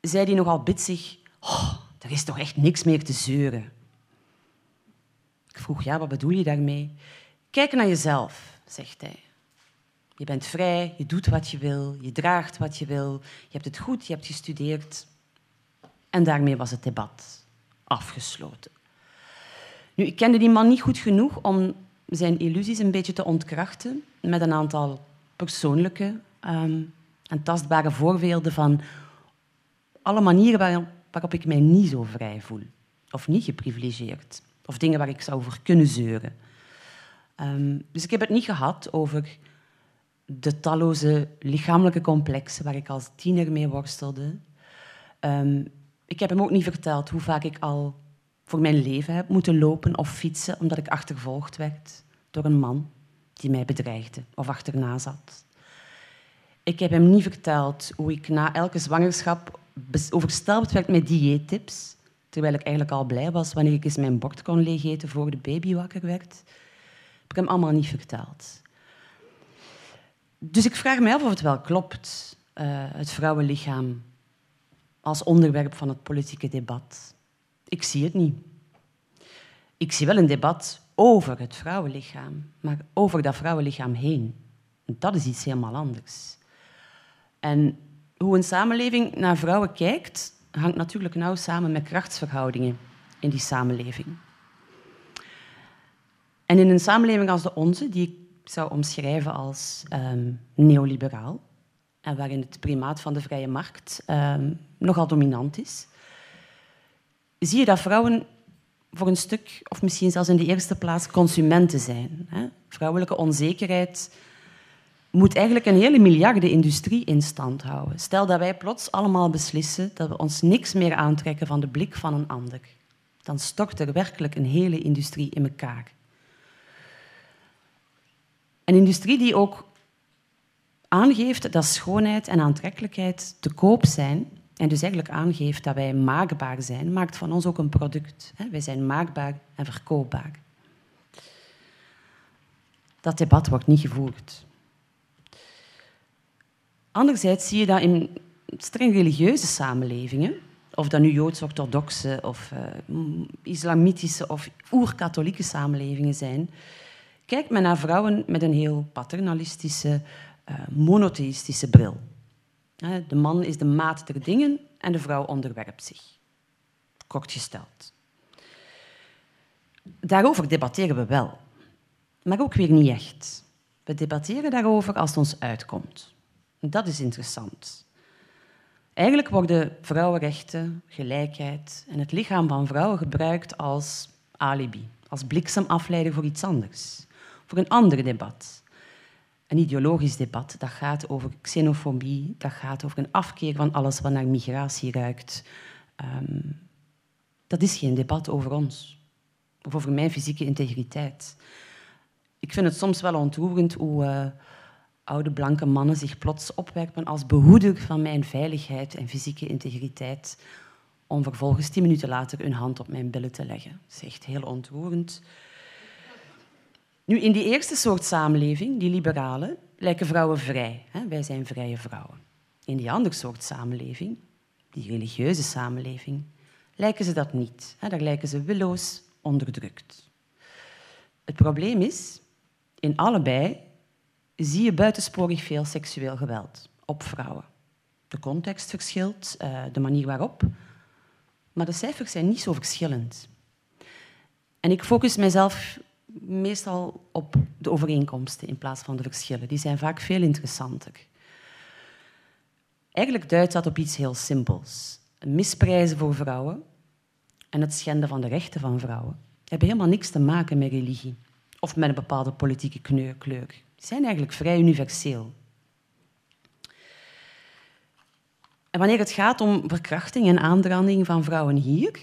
S4: zei hij nogal bitsig... Oh, er is toch echt niks meer te zeuren. Ik vroeg, ja, wat bedoel je daarmee? Kijk naar jezelf, zegt hij. Je bent vrij, je doet wat je wil, je draagt wat je wil, je hebt het goed, je hebt gestudeerd. En daarmee was het debat afgesloten. Nu, ik kende die man niet goed genoeg om zijn illusies een beetje te ontkrachten met een aantal persoonlijke ehm, en tastbare voorbeelden van alle manieren waarop ik mij niet zo vrij voel of niet geprivilegeerd of dingen waar ik zou over kunnen zeuren. Ehm, dus ik heb het niet gehad over de talloze lichamelijke complexen waar ik als tiener mee worstelde. Ehm, ik heb hem ook niet verteld hoe vaak ik al voor mijn leven heb moeten lopen of fietsen omdat ik achtervolgd werd door een man die mij bedreigde of achterna zat. Ik heb hem niet verteld hoe ik na elke zwangerschap overstelpt werd met dieettips, terwijl ik eigenlijk al blij was wanneer ik eens mijn bord kon leegeten voor de baby wakker werd. Heb ik hem allemaal niet verteld. Dus ik vraag me af of het wel klopt, uh, het vrouwenlichaam als onderwerp van het politieke debat. Ik zie het niet. Ik zie wel een debat over het vrouwenlichaam, maar over dat vrouwenlichaam heen. Dat is iets helemaal anders. En hoe een samenleving naar vrouwen kijkt, hangt natuurlijk nauw samen met krachtsverhoudingen in die samenleving. En in een samenleving als de onze, die ik zou omschrijven als um, neoliberaal, en waarin het primaat van de vrije markt um, nogal dominant is, zie je dat vrouwen voor een stuk, of misschien zelfs in de eerste plaats, consumenten zijn. Hè? Vrouwelijke onzekerheid moet eigenlijk een hele miljardenindustrie in stand houden. Stel dat wij plots allemaal beslissen dat we ons niks meer aantrekken van de blik van een ander. Dan stort er werkelijk een hele industrie in elkaar. Een industrie die ook aangeeft dat schoonheid en aantrekkelijkheid te koop zijn en dus eigenlijk aangeeft dat wij maakbaar zijn, maakt van ons ook een product. Wij zijn maakbaar en verkoopbaar. Dat debat wordt niet gevoerd. Anderzijds zie je dat in streng religieuze samenlevingen, of dat nu joods-orthodoxe of uh, islamitische of oer-katholieke samenlevingen zijn, kijkt men naar vrouwen met een heel paternalistische, uh, monotheïstische bril. De man is de maat der dingen en de vrouw onderwerpt zich. Kort gesteld. Daarover debatteren we wel, maar ook weer niet echt. We debatteren daarover als het ons uitkomt. Dat is interessant. Eigenlijk worden vrouwenrechten, gelijkheid en het lichaam van vrouwen gebruikt als alibi, als bliksemafleider voor iets anders, voor een ander debat. Een ideologisch debat dat gaat over xenofobie, dat gaat over een afkeer van alles wat naar migratie ruikt. Um, dat is geen debat over ons, of over mijn fysieke integriteit. Ik vind het soms wel ontroerend hoe uh, oude blanke mannen zich plots opwerpen als behoeder van mijn veiligheid en fysieke integriteit, om vervolgens tien minuten later hun hand op mijn billen te leggen. Dat is echt heel ontroerend. Nu, in die eerste soort samenleving, die liberale, lijken vrouwen vrij. Hè? Wij zijn vrije vrouwen. In die andere soort samenleving, die religieuze samenleving, lijken ze dat niet. Hè? Daar lijken ze willoos onderdrukt. Het probleem is, in allebei zie je buitensporig veel seksueel geweld op vrouwen. De context verschilt, eh, de manier waarop, maar de cijfers zijn niet zo verschillend. En ik focus mezelf meestal op de overeenkomsten in plaats van de verschillen. Die zijn vaak veel interessanter. Eigenlijk duidt dat op iets heel simpels. Misprijzen voor vrouwen en het schenden van de rechten van vrouwen hebben helemaal niks te maken met religie of met een bepaalde politieke kleur. Die zijn eigenlijk vrij universeel. En wanneer het gaat om verkrachting en aanranding van vrouwen hier,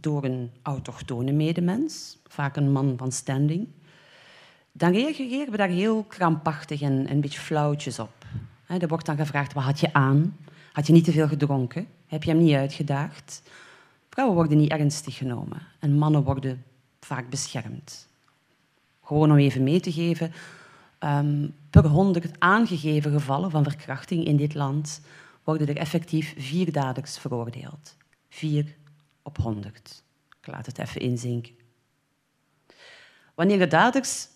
S4: door een autochtone medemens, vaak een man van standing, dan reageren we daar heel krampachtig en een beetje flauwtjes op. Er wordt dan gevraagd, wat had je aan? Had je niet te veel gedronken? Heb je hem niet uitgedaagd? Vrouwen worden niet ernstig genomen en mannen worden vaak beschermd. Gewoon om even mee te geven, ehm, per 100 aangegeven gevallen van verkrachting in dit land worden er effectief vier daders veroordeeld. Vier op 100. Ik laat het even inzinken. Wanneer de daders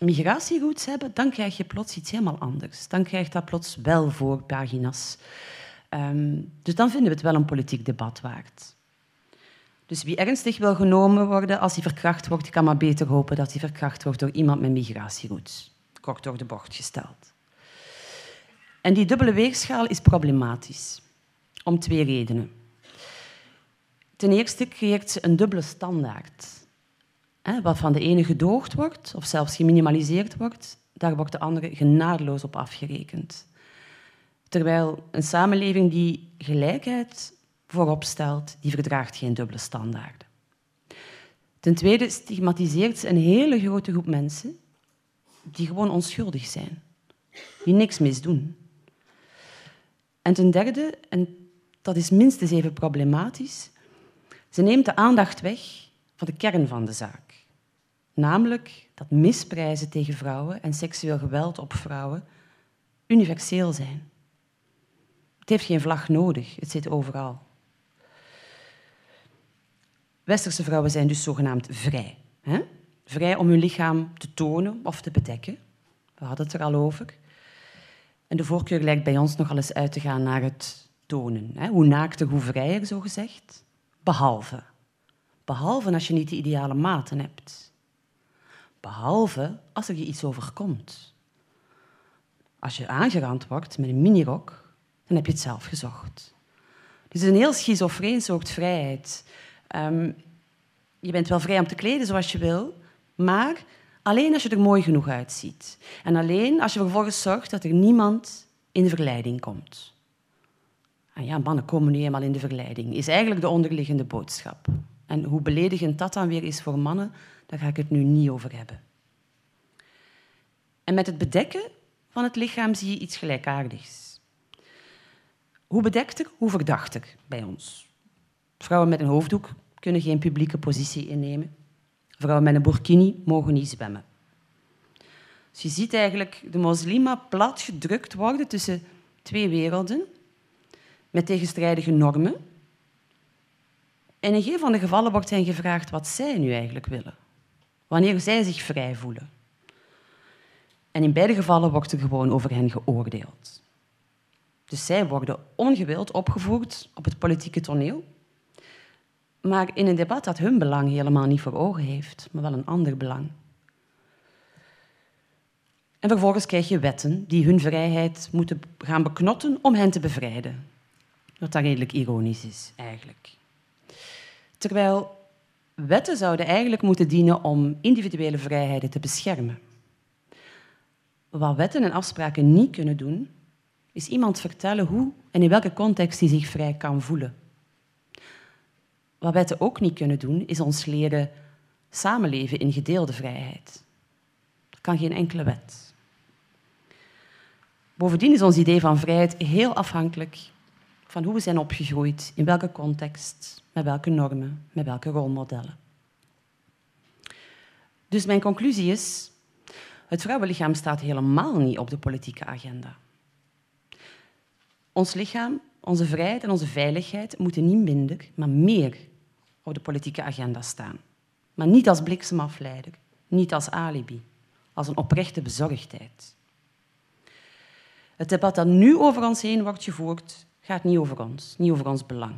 S4: migratieroutes hebben, dan krijg je plots iets helemaal anders. Dan krijgt dat plots wel voorpagina's. Um, dus dan vinden we het wel een politiek debat waard. Dus wie ernstig wil genomen worden als hij verkracht wordt, kan maar beter hopen dat hij verkracht wordt door iemand met migratieroutes. Kort door de bocht gesteld. En die dubbele weegschaal is problematisch. Om twee redenen. Ten eerste creëert ze een dubbele standaard. Wat van de ene gedoogd wordt, of zelfs geminimaliseerd wordt, daar wordt de andere genadeloos op afgerekend. Terwijl een samenleving die gelijkheid voorop stelt, die verdraagt geen dubbele standaarden. Ten tweede stigmatiseert ze een hele grote groep mensen die gewoon onschuldig zijn, die niks misdoen. En ten derde, en dat is minstens even problematisch, ze neemt de aandacht weg van de kern van de zaak. Namelijk dat misprijzen tegen vrouwen en seksueel geweld op vrouwen universeel zijn. Het heeft geen vlag nodig, het zit overal. Westerse vrouwen zijn dus zogenaamd vrij. Hè? Vrij om hun lichaam te tonen of te bedekken. We hadden het er al over. En de voorkeur lijkt bij ons nogal eens uit te gaan naar het tonen. Hè? Hoe naakter, hoe vrijer, zo gezegd. Behalve. Behalve als je niet de ideale maten hebt. Behalve als er je iets overkomt. Als je aangerand wordt met een minirok, dan heb je het zelf gezocht. Dus een heel schizofreen soort vrijheid. Um, je bent wel vrij om te kleden zoals je wil, maar alleen als je er mooi genoeg uitziet. En alleen als je vervolgens zorgt dat er niemand in de verleiding komt. En ja, mannen komen nu eenmaal in de verleiding, is eigenlijk de onderliggende boodschap. En hoe beledigend dat dan weer is voor mannen, daar ga ik het nu niet over hebben. En met het bedekken van het lichaam zie je iets gelijkaardigs. Hoe bedekter, hoe verdachter bij ons. Vrouwen met een hoofddoek kunnen geen publieke positie innemen. Vrouwen met een burkini mogen niet zwemmen. Dus je ziet eigenlijk de moslima plat gedrukt worden tussen twee werelden, met tegenstrijdige normen. En in geen van de gevallen wordt hen gevraagd wat zij nu eigenlijk willen, wanneer zij zich vrij voelen. En in beide gevallen wordt er gewoon over hen geoordeeld. Dus zij worden ongewild opgevoerd op het politieke toneel, maar in een debat dat hun belang helemaal niet voor ogen heeft, maar wel een ander belang. En vervolgens krijg je wetten die hun vrijheid moeten gaan beknotten om hen te bevrijden. Wat dan redelijk ironisch is, eigenlijk. Terwijl wetten zouden eigenlijk moeten dienen om individuele vrijheden te beschermen. Wat wetten en afspraken niet kunnen doen, is iemand vertellen hoe en in welke context hij zich vrij kan voelen. Wat wetten ook niet kunnen doen, is ons leren samenleven in gedeelde vrijheid. Dat kan geen enkele wet. Bovendien is ons idee van vrijheid heel afhankelijk van hoe we zijn opgegroeid, in welke context, met welke normen, met welke rolmodellen. Dus mijn conclusie is, het vrouwenlichaam staat helemaal niet op de politieke agenda. Ons lichaam, onze vrijheid en onze veiligheid moeten niet minder, maar meer op de politieke agenda staan. Maar niet als bliksemafleider, niet als alibi, als een oprechte bezorgdheid. Het debat dat nu over ons heen wordt gevoerd, gaat niet over ons, niet over ons belang.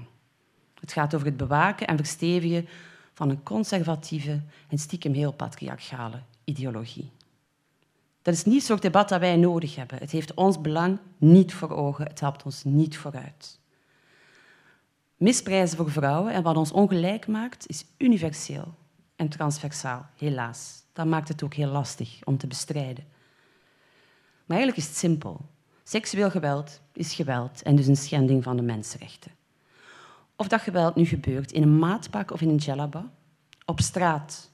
S4: Het gaat over het bewaken en verstevigen van een conservatieve en stiekem heel patriarchale ideologie. Dat is niet het soort debat dat wij nodig hebben. Het heeft ons belang niet voor ogen, het helpt ons niet vooruit. Misprijzen voor vrouwen en wat ons ongelijk maakt, is universeel en transversaal, helaas. Dat maakt het ook heel lastig om te bestrijden. Maar eigenlijk is het simpel. Seksueel geweld is geweld en dus een schending van de mensenrechten. Of dat geweld nu gebeurt in een maatpak of in een djellaba, op straat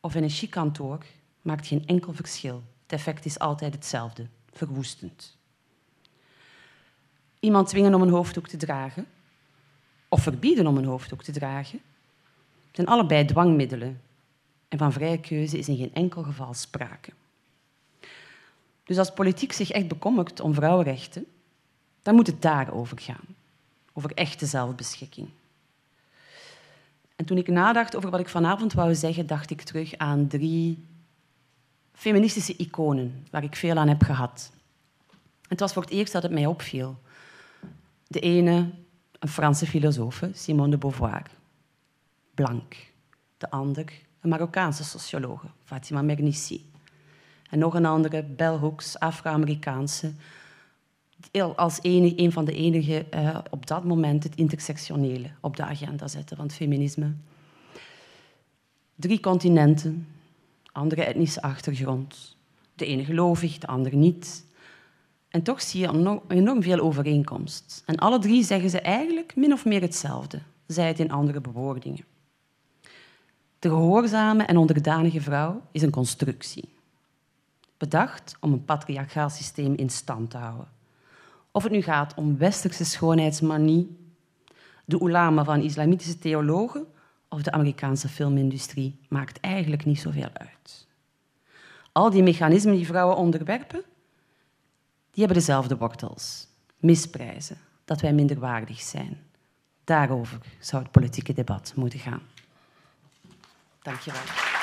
S4: of in een chic kantoor, maakt geen enkel verschil. Het effect is altijd hetzelfde, verwoestend. Iemand dwingen om een hoofddoek te dragen of verbieden om een hoofddoek te dragen, zijn allebei dwangmiddelen. En van vrije keuze is in geen enkel geval sprake. Dus als politiek zich echt bekommert om vrouwenrechten, dan moet het daarover gaan. Over echte zelfbeschikking. En toen ik nadacht over wat ik vanavond wou zeggen, dacht ik terug aan drie feministische iconen waar ik veel aan heb gehad. Het was voor het eerst dat het mij opviel. De ene, een Franse filosoof, Simone de Beauvoir, blank. De ander, een Marokkaanse sociologe, Fatima Mernissi. En nog een andere, Bell Hooks, Afro-Amerikaanse, als enige, een van de enige uh, op dat moment het intersectionele op de agenda zetten van het feminisme. Drie continenten, andere etnische achtergrond. De ene gelovig, de ander niet. En toch zie je enorm veel overeenkomst. En alle drie zeggen ze eigenlijk min of meer hetzelfde, zij het in andere bewoordingen. De gehoorzame en onderdanige vrouw is een constructie. Bedacht om een patriarchaal systeem in stand te houden. Of het nu gaat om westerse schoonheidsmanie, de ulama van islamitische theologen of de Amerikaanse filmindustrie, maakt eigenlijk niet zoveel uit. Al die mechanismen die vrouwen onderwerpen, die hebben dezelfde wortels. Misprijzen, dat wij minderwaardig zijn. Daarover zou het politieke debat moeten gaan. Dank je wel.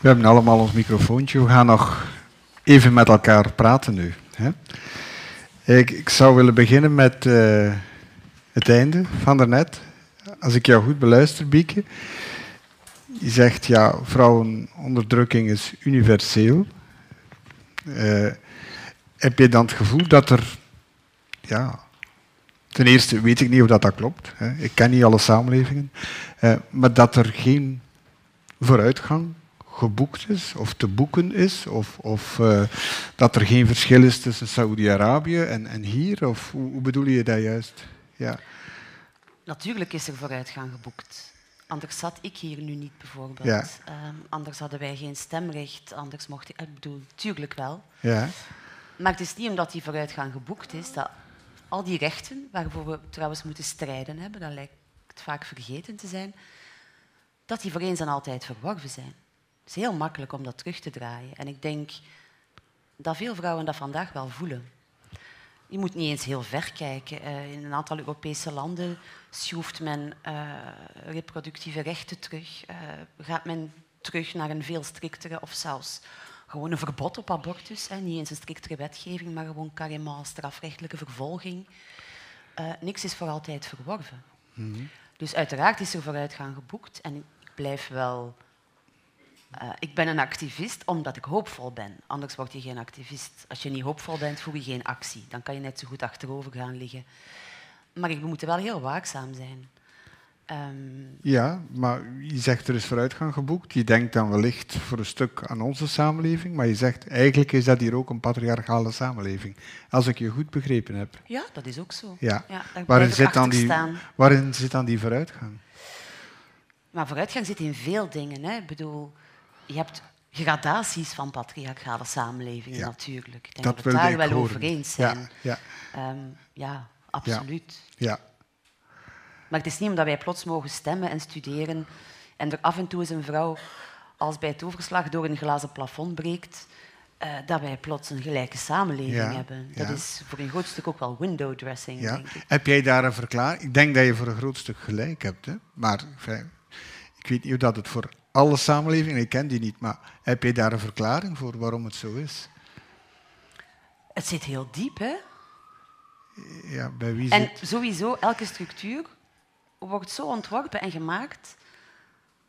S1: We hebben allemaal ons microfoontje. We gaan nog even met elkaar praten nu. Hè? Ik, zou willen beginnen met uh, het einde van daarnet. Als ik jou goed beluister, Bieke. Je zegt, ja, vrouwenonderdrukking is universeel. Uh, heb je dan het gevoel dat er ja, Ten eerste weet ik niet of dat, dat klopt. Hè. Ik ken niet alle samenlevingen. Eh, maar dat er geen vooruitgang geboekt is of te boeken is, of, of uh, dat er geen verschil is tussen Saoedi-Arabië en, en hier, of hoe, hoe, bedoel je dat juist? Ja.
S4: Natuurlijk is er vooruitgang geboekt. Anders zat ik hier nu niet, bijvoorbeeld. Ja. Um, anders hadden wij geen stemrecht, anders mocht ik... Ik bedoel, tuurlijk wel.
S1: Ja.
S4: Maar het is niet omdat die vooruitgang geboekt is, dat al die rechten, waarvoor we trouwens moeten strijden hebben, dat lijkt vaak vergeten te zijn, dat die voor eens en altijd verworven zijn. Het is heel makkelijk om dat terug te draaien. En ik denk dat veel vrouwen dat vandaag wel voelen. Je moet niet eens heel ver kijken. Eh, in een aantal Europese landen schroeft men uh, reproductieve rechten terug. Uh, gaat men terug naar een veel striktere of zelfs gewoon een verbod op abortus. Hè. Niet eens een striktere wetgeving, maar gewoon carrément strafrechtelijke vervolging. Uh, niks is voor altijd verworven. Mhm. Dus uiteraard is er vooruitgang geboekt. En ik blijf wel... Uh, ik ben een activist omdat ik hoopvol ben. Anders word je geen activist. Als je niet hoopvol bent, voer je geen actie. Dan kan je net zo goed achterover gaan liggen. Maar we moeten wel heel waakzaam zijn.
S1: Um... Ja, maar je zegt er is vooruitgang geboekt. Je denkt dan wellicht voor een stuk aan onze samenleving, maar je zegt eigenlijk is dat hier ook een patriarchale samenleving. Als ik je goed begrepen heb.
S4: Ja, dat is ook zo.
S1: Ja. ja waarin, zit dan die, waarin zit dan die vooruitgang?
S4: Maar vooruitgang zit in veel dingen. Hè. Ik bedoel, je hebt gradaties van patriarchale samenlevingen
S1: Ja.
S4: natuurlijk. Ik denk
S1: Dat
S4: dat, we daar wel over eens zijn.
S1: Ja, ja,
S4: Ehm, ja absoluut.
S1: ja.
S4: Maar het is niet omdat wij plots mogen stemmen en studeren en er af en toe eens een vrouw als bij het overslag door een glazen plafond breekt, eh, dat wij plots een gelijke samenleving hebben. Dat is voor een groot stuk ook wel window dressing, denk ik.
S1: Heb jij daar een verklaring? Ik denk dat je voor een groot stuk gelijk hebt. Hè? Maar ik weet niet of dat het voor alle samenlevingen, ik ken die niet, maar heb jij daar een verklaring voor waarom het zo is?
S4: Het zit heel diep, hè?
S1: Ja, bij wie
S4: En
S1: zit...
S4: sowieso, elke structuur wordt zo ontworpen en gemaakt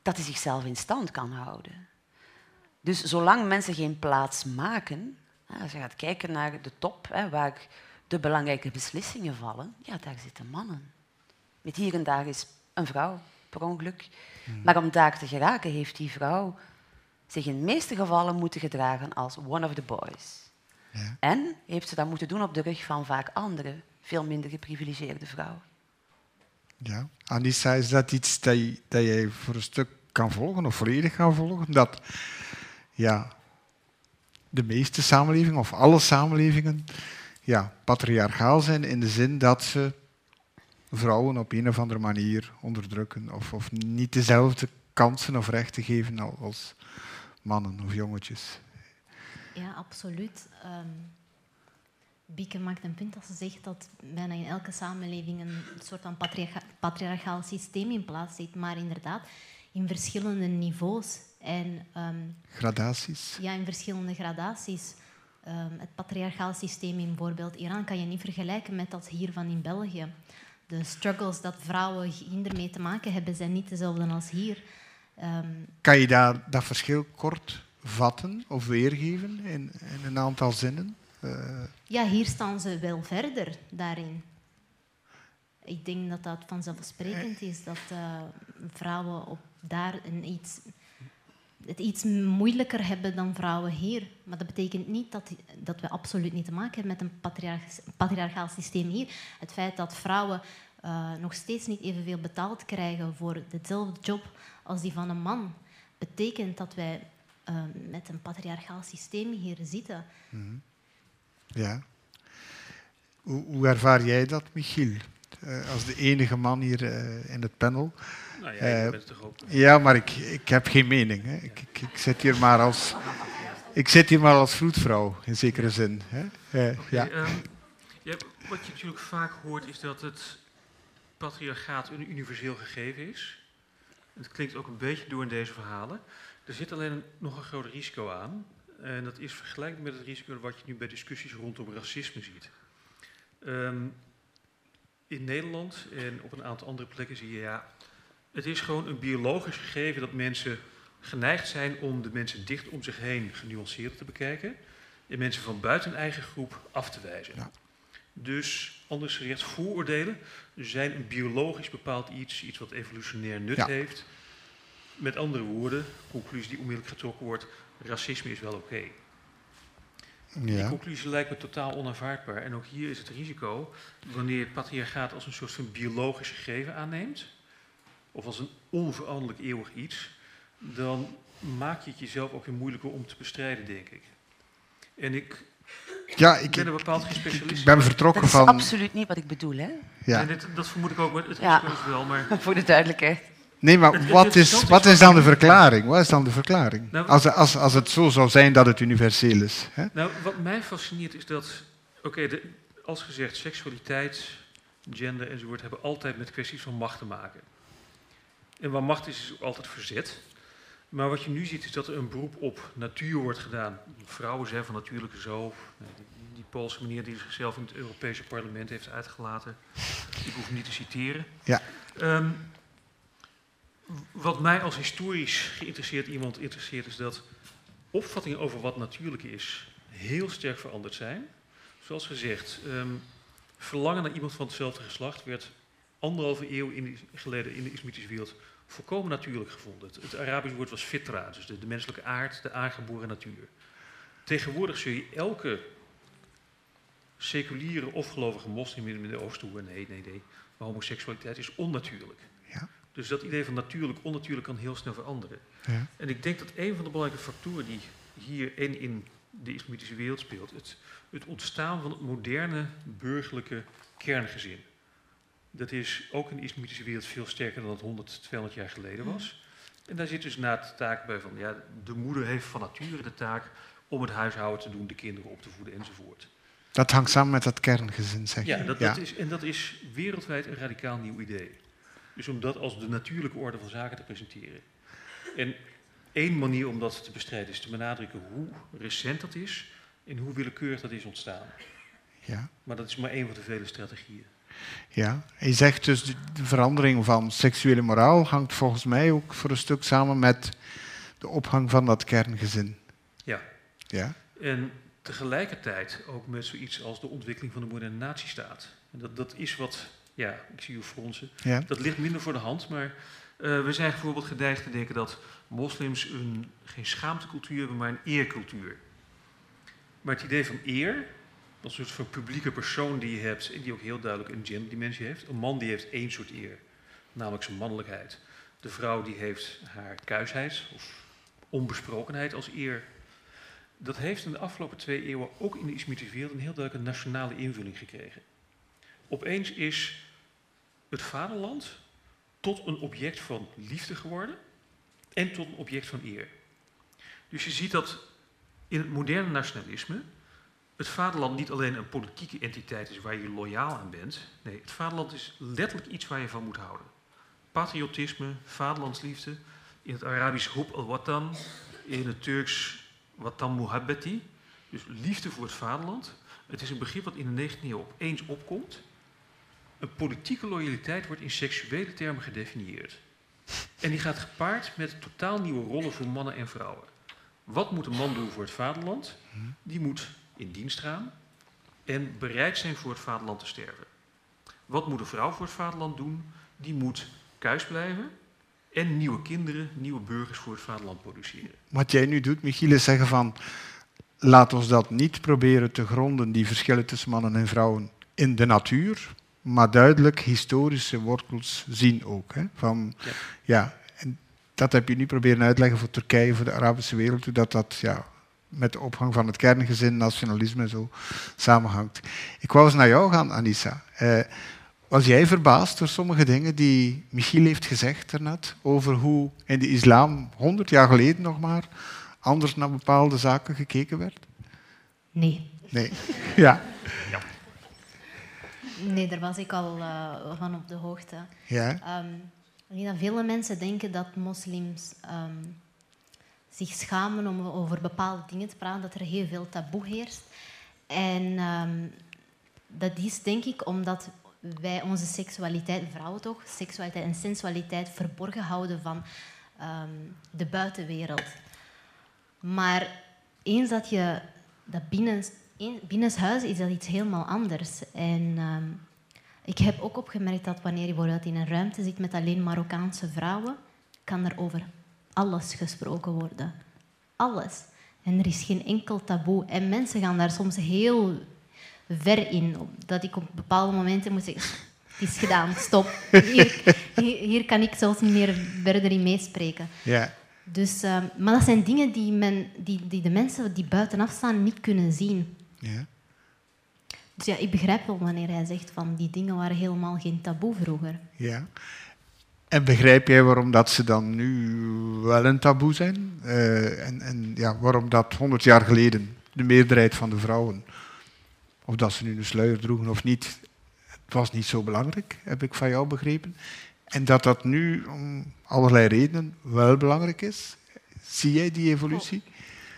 S4: dat hij zichzelf in stand kan houden. Dus zolang mensen geen plaats maken, als je gaat kijken naar de top, hè, waar de belangrijke beslissingen vallen, ja, daar zitten mannen. Met hier en daar is een vrouw, per ongeluk. Maar om daar te geraken heeft die vrouw zich in de meeste gevallen moeten gedragen als one of the boys.
S1: Ja.
S4: En heeft ze dat moeten doen op de rug van vaak andere, veel minder geprivilegeerde vrouwen.
S1: Ja. Anissa, is dat iets dat, je, dat jij voor een stuk kan volgen of volledig kan volgen? Dat ja, de meeste samenlevingen of alle samenlevingen ja, patriarchaal zijn in de zin dat ze vrouwen op een of andere manier onderdrukken of, of niet dezelfde kansen of rechten geven al- als mannen of jongetjes.
S3: Ja, absoluut. Ehm Bieke maakt een punt als ze zegt dat bijna in elke samenleving een soort van patriarcha- patriarchaal systeem in plaats zit. Maar inderdaad, in verschillende niveaus en ehm,
S1: Gradaties.
S3: ja, in verschillende gradaties. Ehm, het patriarchaal systeem in bijvoorbeeld Iran kan je niet vergelijken met dat hier van in België. De struggles dat vrouwen hiermee te maken hebben, zijn niet dezelfde als hier. Ehm,
S1: Kan je daar dat verschil kort vatten of weergeven in, in een aantal zinnen? Eh,
S3: Ja, hier staan ze wel verder daarin. Ik denk dat dat vanzelfsprekend is dat eh, vrouwen op daar een iets, het iets moeilijker hebben dan vrouwen hier. Maar dat betekent niet dat, dat we absoluut niet te maken hebben met een patriarch- patriarchaal systeem hier. Het feit dat vrouwen eh, nog steeds niet evenveel betaald krijgen voor dezelfde job als die van een man, betekent dat wij eh, met een patriarchaal systeem hier zitten.
S1: Ja. Hoe, hoe ervaar jij dat, Michiel? Eh, als de enige man hier eh, in het panel.
S2: Nou ja,
S1: Eh,
S2: je bent toch ook.
S1: Ja, maar ik, ik heb geen mening. Hè. Ik, ik, ik zit hier maar als, ik zit hier maar als vroedvrouw, in zekere zin. Hè. Eh, ja.
S2: Ehm, ja, wat je natuurlijk vaak hoort is dat het patriarchaat een universeel gegeven is. Het klinkt ook een beetje door in deze verhalen. Er zit alleen een- nog een groot risico aan. En dat is vergelijkbaar met het risico wat je nu bij discussies rondom racisme ziet. Ehm, in Nederland en op een aantal andere plekken zie je ja, het is gewoon een biologisch gegeven dat mensen geneigd zijn om de mensen dicht om zich heen genuanceerd te bekijken en mensen van buiten hun eigen groep af te wijzen.
S1: Ja.
S2: Dus anders gezegd, vooroordelen zijn een biologisch bepaald iets, iets wat evolutionair nut
S1: Ja.
S2: heeft. Met andere woorden, conclusie die onmiddellijk getrokken wordt, racisme is wel oké.
S1: Ja.
S2: conclusie lijkt me totaal onaanvaardbaar. En ook hier is het risico, wanneer patriarchaat als een soort van biologisch gegeven aanneemt, of als een onveranderlijk eeuwig iets, dan maak je het jezelf ook weer moeilijker om te bestrijden, denk ik. En ik
S1: ja, ik,
S2: ben er bepaald geen
S1: ik,
S2: specialist
S1: ik ben vertrokken
S4: Dat is
S1: van.
S4: absoluut niet wat ik bedoel, hè?
S1: Ja.
S2: En dit, dat vermoed ik ook, maar het
S4: Ja.
S2: risico is wel. Maar (laughs)
S4: voor de duidelijkheid.
S1: Nee, maar (laughs) wat is, wat
S2: is
S1: dan de verklaring? Wat is dan de verklaring?
S2: Nou,
S1: Als, als, als het zo zou zijn dat het universeel is. Hè?
S2: Nou, wat mij fascineert is dat, oké, de- als gezegd, seksualiteit, gender enzovoort hebben altijd met kwesties van macht te maken. En waar macht is, is ook altijd verzet. Maar wat je nu ziet is dat er een beroep op natuur wordt gedaan. Vrouwen zijn van natuurlijke zo. Die, Poolse meneer die zichzelf in het Europese parlement heeft uitgelaten. Ik hoef hem niet te citeren.
S1: Ja.
S2: Ehm, wat mij als historisch geïnteresseerd iemand interesseert is dat opvattingen over wat natuurlijk is heel sterk veranderd zijn. Zoals gezegd, ehm, verlangen naar iemand van hetzelfde geslacht werd anderhalve eeuw in, geleden in de islamitische wereld volkomen natuurlijk gevonden. Het, Arabisch woord was fitra, dus de, de menselijke aard, de aangeboren natuur. Tegenwoordig zul je elke seculiere of gelovige moslim in het Midden-Oosten horen, nee, nee, nee, maar homoseksualiteit is onnatuurlijk.
S1: Ja.
S2: Dus dat idee van natuurlijk, onnatuurlijk kan heel snel veranderen.
S1: Ja.
S2: En ik denk dat een van de belangrijke factoren die hier en in de islamitische wereld speelt, het, het ontstaan van het moderne burgerlijke kerngezin. Dat is ook in de islamitische wereld veel sterker dan het 100, 200 jaar geleden was. En daar zit dus na de taak bij van, ja, de moeder heeft van nature de taak om het huishouden te doen, de kinderen op te voeden enzovoort.
S1: Dat hangt samen met dat kerngezin, zeg je.
S2: Ja, dat, dat is, en dat is wereldwijd een radicaal nieuw idee. Dus om dat als de natuurlijke orde van zaken te presenteren. En één manier om dat te bestrijden is te benadrukken hoe recent dat is en hoe willekeurig dat is ontstaan.
S1: Ja.
S2: Maar dat is maar één van de vele strategieën.
S1: Ja, je zegt dus de de verandering van seksuele moraal hangt volgens mij ook voor een stuk samen met de ophang van dat kerngezin.
S2: Ja.
S1: Ja,
S2: En tegelijkertijd ook met zoiets als de ontwikkeling van de moderne natiestaat. En dat, dat is wat, ja, ik zie u fronsen,
S1: ja,
S2: dat ligt minder voor de hand, maar eh, we zijn bijvoorbeeld geneigd te denken dat moslims een, geen schaamtecultuur hebben, maar een eercultuur. Maar het idee van eer, dat soort van publieke persoon die je hebt, en die ook heel duidelijk een genderdimensie heeft. Een man die heeft één soort eer, namelijk zijn mannelijkheid. De vrouw die heeft haar kuisheid of onbesprokenheid als eer. Dat heeft in de afgelopen twee eeuwen ook in de islamitische wereld een heel duidelijke nationale invulling gekregen. Opeens is het vaderland tot een object van liefde geworden en tot een object van eer. Dus je ziet dat in het moderne nationalisme het vaderland niet alleen een politieke entiteit is waar je loyaal aan bent. Nee, het vaderland is letterlijk iets waar je van moet houden. Patriotisme, vaderlandsliefde, in het Arabisch hub al-watan, in het Turks watan muhabbeti, dus liefde voor het vaderland. Het is een begrip wat in de 19e eeuw opeens opkomt. Een politieke loyaliteit wordt in seksuele termen gedefinieerd. En die gaat gepaard met totaal nieuwe rollen voor mannen en vrouwen. Wat moet een man doen voor het vaderland? Die moet in dienst gaan en bereid zijn voor het vaderland te sterven. Wat moet een vrouw voor het vaderland doen? Die moet kuis blijven en nieuwe kinderen, nieuwe burgers voor het vaderland produceren.
S1: Wat jij nu doet, Michiel, is zeggen van laat ons dat niet proberen te gronden, die verschillen tussen mannen en vrouwen, in de natuur, maar duidelijk historische wortels zien ook. Hè? Van,
S2: Ja.
S1: ja, en dat heb je nu proberen uitleggen voor Turkije, voor de Arabische wereld, hoe dat, dat ja, met de opgang van het kerngezin, nationalisme en zo samenhangt. Ik wou eens naar jou gaan, Anissa. Eh, was jij verbaasd door sommige dingen die Michiel heeft gezegd daarnet over hoe in de islam, honderd jaar geleden nog maar, anders naar bepaalde zaken gekeken werd?
S3: Nee.
S1: Nee. (laughs) Ja.
S3: Nee, daar was ik al eh, van op de hoogte.
S1: Ja.
S3: Ik denk dat vele mensen denken dat moslims ehm, zich schamen om over bepaalde dingen te praten, dat er heel veel taboe heerst. En ehm, dat is denk ik omdat wij onze seksualiteit, vrouwen toch, seksualiteit en sensualiteit verborgen houden van de buitenwereld. Maar eens dat je dat binnen, binnenshuis is dat iets helemaal anders. En ehm, ik heb ook opgemerkt dat wanneer je bijvoorbeeld in een ruimte zit met alleen Marokkaanse vrouwen, kan er over alles gesproken worden. Alles. En er is geen enkel taboe. En mensen gaan daar soms heel ver in. Dat ik op bepaalde momenten moet zeggen, het is gedaan, stop. Hier, kan ik zelfs niet meer verder in meespreken.
S1: ja.
S3: Dus, ehm, maar dat zijn dingen die, men, die, die de mensen die buitenaf staan niet kunnen zien.
S1: Ja.
S3: Dus ja, ik begrijp wel wanneer hij zegt van die dingen waren helemaal geen taboe vroeger.
S1: Ja. En begrijp jij waarom dat ze dan nu wel een taboe zijn? Eh, en en ja, waarom dat honderd jaar geleden de meerderheid van de vrouwen, of dat ze nu een sluier droegen of niet, het was niet zo belangrijk, heb ik van jou begrepen. En dat dat nu om allerlei redenen wel belangrijk is. Zie jij die evolutie?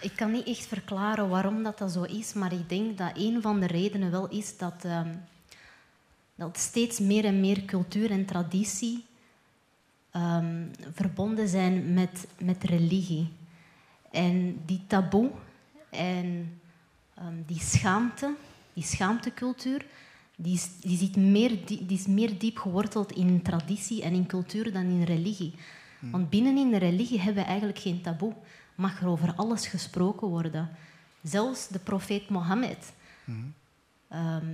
S3: Ik kan niet echt verklaren waarom dat, dat zo is, maar ik denk dat een van de redenen wel is dat, ehm, dat steeds meer en meer cultuur en traditie ehm, verbonden zijn met, met religie. En die taboe en ehm, die schaamte, die schaamtecultuur, die is, die, zit meer, die, die is meer diep geworteld in traditie en in cultuur dan in religie. Want binnenin de religie hebben we eigenlijk geen taboe. Mag er over alles gesproken worden. Zelfs de profeet Mohammed ehm,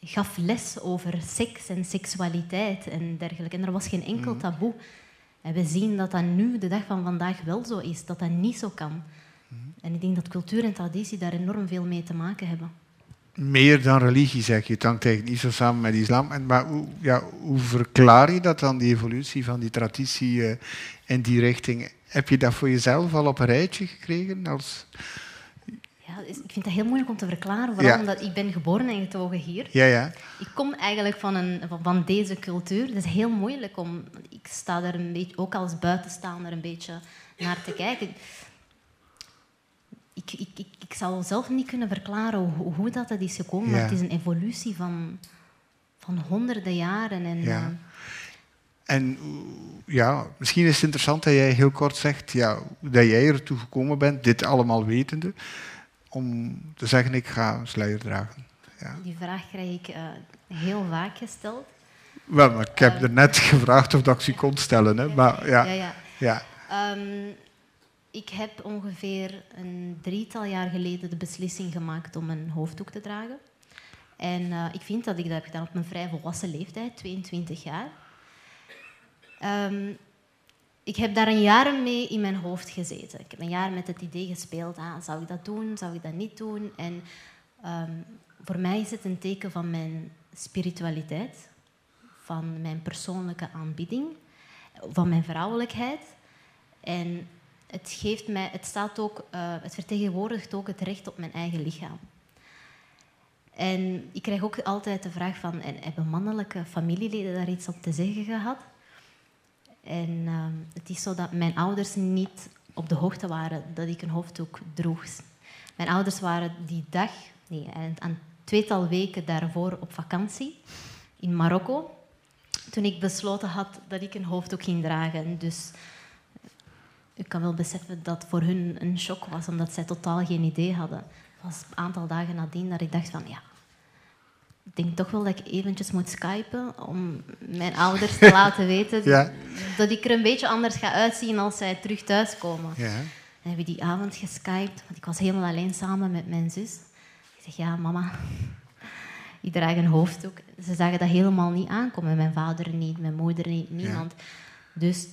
S3: gaf les over seks en seksualiteit en dergelijke. En er was geen enkel
S1: Mhm.
S3: taboe. En we zien dat dat nu, de dag van vandaag, wel zo is, dat dat niet zo kan.
S1: Mhm.
S3: En ik denk dat cultuur en traditie daar enorm veel mee te maken hebben.
S1: Meer dan religie, zeg je. Het hangt eigenlijk niet zo samen met islam. En, maar hoe, ja, hoe verklaar je dat dan, die evolutie van die traditie eh, in die richting? Heb je dat voor jezelf al op een rijtje gekregen? Als...
S3: Ja, ik vind dat heel moeilijk om te verklaren, vooral
S1: Ja.
S3: omdat ik ben geboren en getogen hier.
S1: Ja, ja.
S3: Ik kom eigenlijk van, een, van, deze cultuur. Het is heel moeilijk om... Ik sta er een beetje, ook als buitenstaander een beetje naar te kijken. Ik, ik, ik, ik zou zelf niet kunnen verklaren hoe, hoe dat, dat is gekomen. Maar het is een evolutie van, van honderden jaren. En,
S1: Ja.
S3: Eh,
S1: En ja, misschien is het interessant dat jij heel kort zegt ja, dat jij ertoe gekomen bent, dit allemaal wetende, om te zeggen ik ga een sluier dragen. Ja.
S3: die vraag krijg ik eh, heel vaak gesteld.
S1: Wel, maar ik heb er net (laughs) gevraagd of dat ik ze kon stellen. Hè. Maar ja,
S3: ja, ja.
S1: ja.
S3: Ehm, ik heb ongeveer een drietal jaar geleden de beslissing gemaakt om een hoofddoek te dragen. En eh, ik vind dat ik dat heb gedaan op mijn vrij volwassen leeftijd, 22 jaar. Ehm, ik heb daar een jaar mee in mijn hoofd gezeten. Ik heb een jaar met het idee gespeeld, ah, zou ik dat doen, zou ik dat niet doen? En ehm, voor mij is het een teken van mijn spiritualiteit, van mijn persoonlijke aanbidding, van mijn vrouwelijkheid. En het, geeft mij, het, staat ook, eh, het vertegenwoordigt ook het recht op mijn eigen lichaam. En ik krijg ook altijd de vraag van, en hebben mannelijke familieleden daar iets op te zeggen gehad? En ehm, het is zo dat mijn ouders niet op de hoogte waren dat ik een hoofddoek droeg. Mijn ouders waren die dag, nee, een tweetal weken daarvoor op vakantie in Marokko. Toen ik besloten had dat ik een hoofddoek ging dragen. Dus ik kan wel beseffen dat voor hun een shock was, omdat zij totaal geen idee hadden. Het was een aantal dagen nadien dat ik dacht van, ja, ik denk toch wel dat ik eventjes moet skypen om mijn ouders te (laughs) laten weten
S1: Ja.
S3: dat ik er een beetje anders ga uitzien als zij terug thuiskomen.
S1: ja.
S3: En hebben we die avond geskyped, want ik was helemaal alleen samen met mijn zus. Ik zeg, ja, mama, (laughs) ik draag een hoofddoek. Ze zagen dat helemaal niet aankomen. Mijn vader niet, mijn moeder niet, niemand. Dus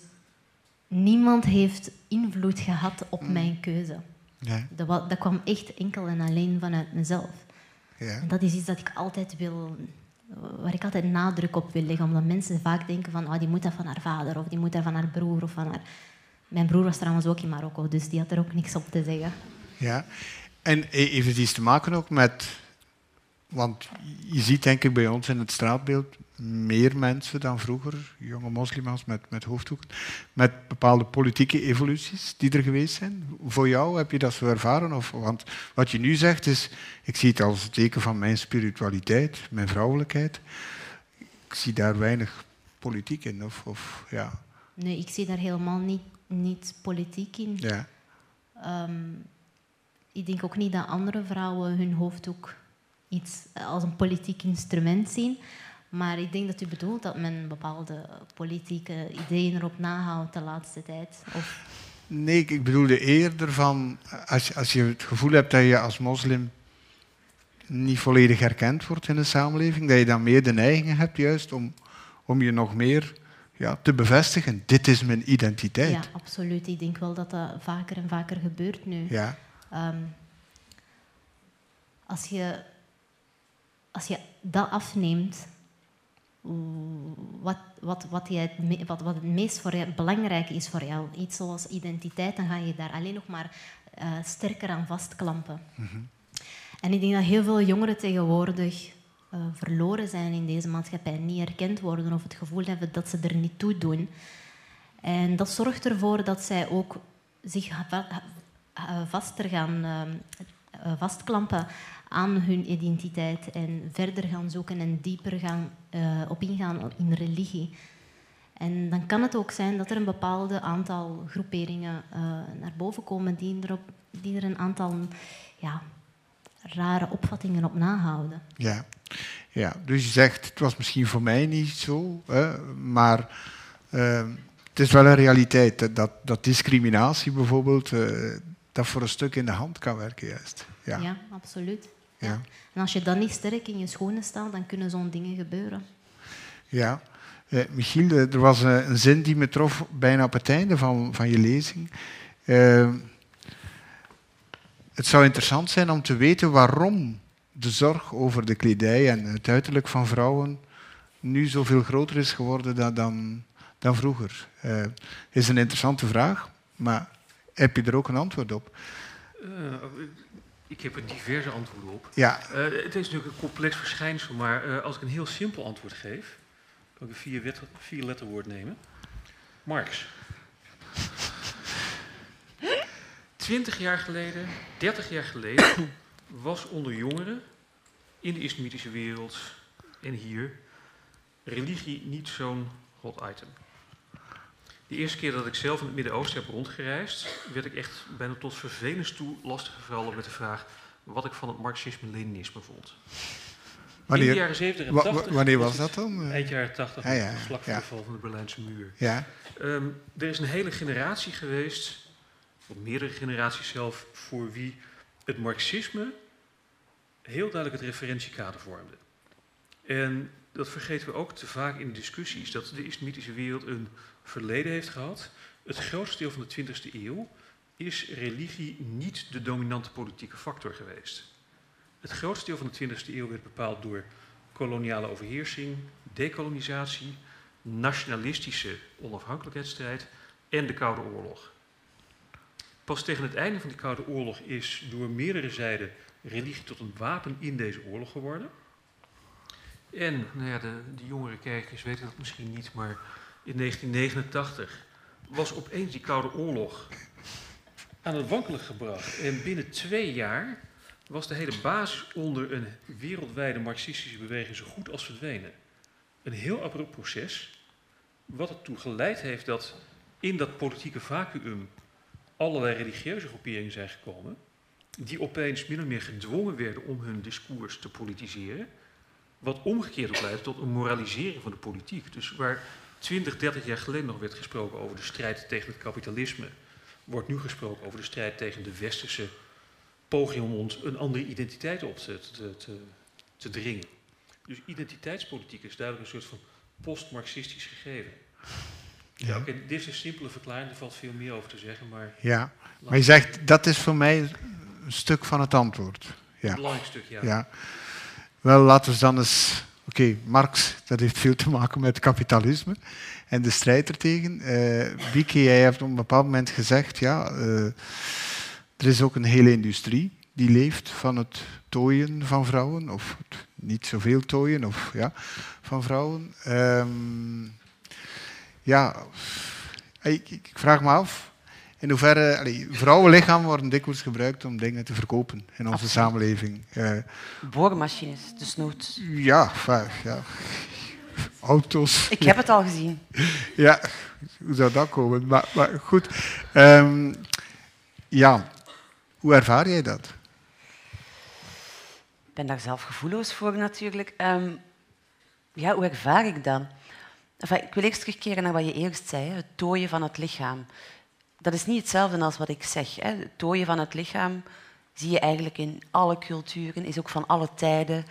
S3: niemand heeft invloed gehad op mijn keuze.
S1: ja.
S3: Dat, dat kwam echt enkel en alleen vanuit mezelf.
S1: Ja.
S3: En dat is iets dat ik altijd wil, waar ik altijd nadruk op wil leggen. Omdat mensen vaak denken van, oh, die moet dat van haar vader, of die moet dat van haar broer, of van haar... Mijn broer was trouwens ook in Marokko, dus die had er ook niks op te zeggen.
S1: Ja. En he- heeft het iets te maken ook met... Want je ziet denk ik bij ons in het straatbeeld meer mensen dan vroeger, jonge moslims met, met hoofddoeken, met bepaalde politieke evoluties die er geweest zijn. Voor jou heb je dat zo ervaren? Of, want wat je nu zegt is, ik zie het als een teken van mijn spiritualiteit, mijn vrouwelijkheid. Ik zie daar weinig politiek in. Of, of, ja.
S3: Nee, ik zie daar helemaal niet, niet politiek in.
S1: Ja.
S3: Ehm, ik denk ook niet dat andere vrouwen hun hoofddoek iets als een politiek instrument zien. Maar ik denk dat u bedoelt dat men bepaalde politieke ideeën erop nahoudt de laatste tijd. Of,
S1: Nee, ik- bedoelde eerder van als, als je het gevoel hebt dat je als moslim niet volledig erkend wordt in de samenleving, dat je dan meer de neiging hebt juist om, om je nog meer ja, te bevestigen. Dit is mijn identiteit.
S3: ja, absoluut. Ik denk wel dat dat vaker en vaker gebeurt nu.
S1: Ja,
S3: Ehm, als, je, als je dat afneemt, wat, wat, wat, je het, wat, wat het meest voor jou, belangrijk is voor jou, iets zoals identiteit, dan ga je daar alleen nog maar eh, sterker aan vastklampen. En ik denk dat heel veel jongeren tegenwoordig eh, verloren zijn in deze maatschappij, niet erkend worden of het gevoel hebben dat ze er niet toe doen. En dat zorgt ervoor dat zij ook zich va- vaster gaan ehm, eh, vastklampen aan hun identiteit en verder gaan zoeken en dieper gaan eh, op ingaan in religie. En dan kan het ook zijn dat er een bepaalde aantal groeperingen eh, naar boven komen die, erop, die er een aantal ja, rare opvattingen op nahouden.
S1: ja. ja. Dus je zegt, het was misschien voor mij niet zo, hè, maar eh, het is wel een realiteit dat, dat, dat discriminatie bijvoorbeeld, eh, dat voor een stuk in de hand kan werken juist. Ja.
S3: Ja, absoluut.
S1: Ja.
S3: En als je dan niet sterk in je schoenen staat, dan kunnen zo'n dingen gebeuren.
S1: Ja. Eh, Michiel, eh, er was eh, een zin die me trof bijna op het einde van, van je lezing. Het zou interessant zijn om te weten waarom de zorg over de kledij en het uiterlijk van vrouwen nu zoveel groter is geworden dan, dan, dan vroeger. Eh is een interessante vraag, maar heb je er ook een antwoord op?
S2: Ik heb er diverse antwoorden op.
S1: Ja,
S2: Eh, het is natuurlijk een complex verschijnsel, maar eh, als ik een heel simpel antwoord geef, kan ik een vier, wet- vier letterwoord nemen. Marx. 20 jaar geleden, 30 jaar geleden, was onder jongeren in de islamitische wereld en hier religie niet zo'n hot item. De eerste keer dat ik zelf in het Midden-Oosten heb rondgereisd, werd ik echt bijna tot vervelens toe lastiggevallen met de vraag wat ik van het Marxisme-Leninisme vond. In de
S1: wanneer,
S2: jaren 70 en
S1: wa-
S2: 80.
S1: wa- wanneer was dat dan?
S2: Eind jaren 80,
S1: Ja, ja,
S2: vlak voor
S1: ja.
S2: de val van de Berlijnse muur.
S1: Ja,
S2: Ehm, er is een hele generatie geweest, of meerdere generaties zelf, voor wie het Marxisme heel duidelijk het referentiekader vormde. En dat vergeten we ook te vaak in de discussies, dat de islamitische wereld een verleden heeft gehad. Het grootste deel van de 20e eeuw is religie niet de dominante politieke factor geweest. Het grootste deel van de 20e eeuw werd bepaald door koloniale overheersing, dekolonisatie, nationalistische onafhankelijkheidsstrijd en de Koude Oorlog. Pas tegen het einde van die Koude Oorlog is door meerdere zijden religie tot een wapen in deze oorlog geworden. En nou ja, de, de jongere kijkers weten dat misschien niet, maar in 1989 was opeens die Koude Oorlog aan het wankelen gebracht. En binnen twee jaar was de hele basis onder een wereldwijde marxistische beweging zo goed als verdwenen. Een heel abrupt proces, wat ertoe geleid heeft dat in dat politieke vacuüm allerlei religieuze groeperingen zijn gekomen, die opeens min of meer gedwongen werden om hun discours te politiseren, wat omgekeerd ook leidt tot een moralisering van de politiek. Dus waar 20, 30 jaar geleden nog werd gesproken over de strijd tegen het kapitalisme, wordt nu gesproken over de strijd tegen de westerse poging om ons een andere identiteit op te, te, te, te dringen. Dus identiteitspolitiek is duidelijk een soort van post-Marxistisch gegeven. Ja, dit is een simpele verklaring, er valt veel meer over te zeggen, maar
S1: ja. Maar je zegt, dat is voor mij een stuk van het antwoord.
S2: een
S1: Ja.
S2: belangrijk stuk, ja.
S1: Ja. Wel, laten we dan eens... Oké, Marx, dat heeft veel te maken met kapitalisme en de strijd ertegen. Eh Bieke, jij hebt op een bepaald moment gezegd, ja, eh, er is ook een hele industrie die leeft van het tooien van vrouwen, of niet zoveel tooien of, ja, van vrouwen. Ehm, ja, ik vraag me af, in hoeverre... Allee, vrouwenlichamen worden dikwijls gebruikt om dingen te verkopen in onze
S4: Absoluut.
S1: samenleving. Eh,
S4: Boormachines, dus
S1: ja, enfin, ja. Auto's.
S4: Ik heb het al gezien. (laughs)
S1: Ja, hoe zou dat komen? Maar, maar goed. Ehm, ja, hoe ervaar jij dat?
S4: Ik ben daar zelf gevoelloos voor natuurlijk. Ehm, ja, hoe ervaar ik dat? Enfin, ik wil eerst terugkeren naar wat je eerst zei, het tooien van het lichaam. Dat is niet hetzelfde als wat ik zeg. Hè. Het tooien van het lichaam zie je eigenlijk in alle culturen, is ook van alle tijden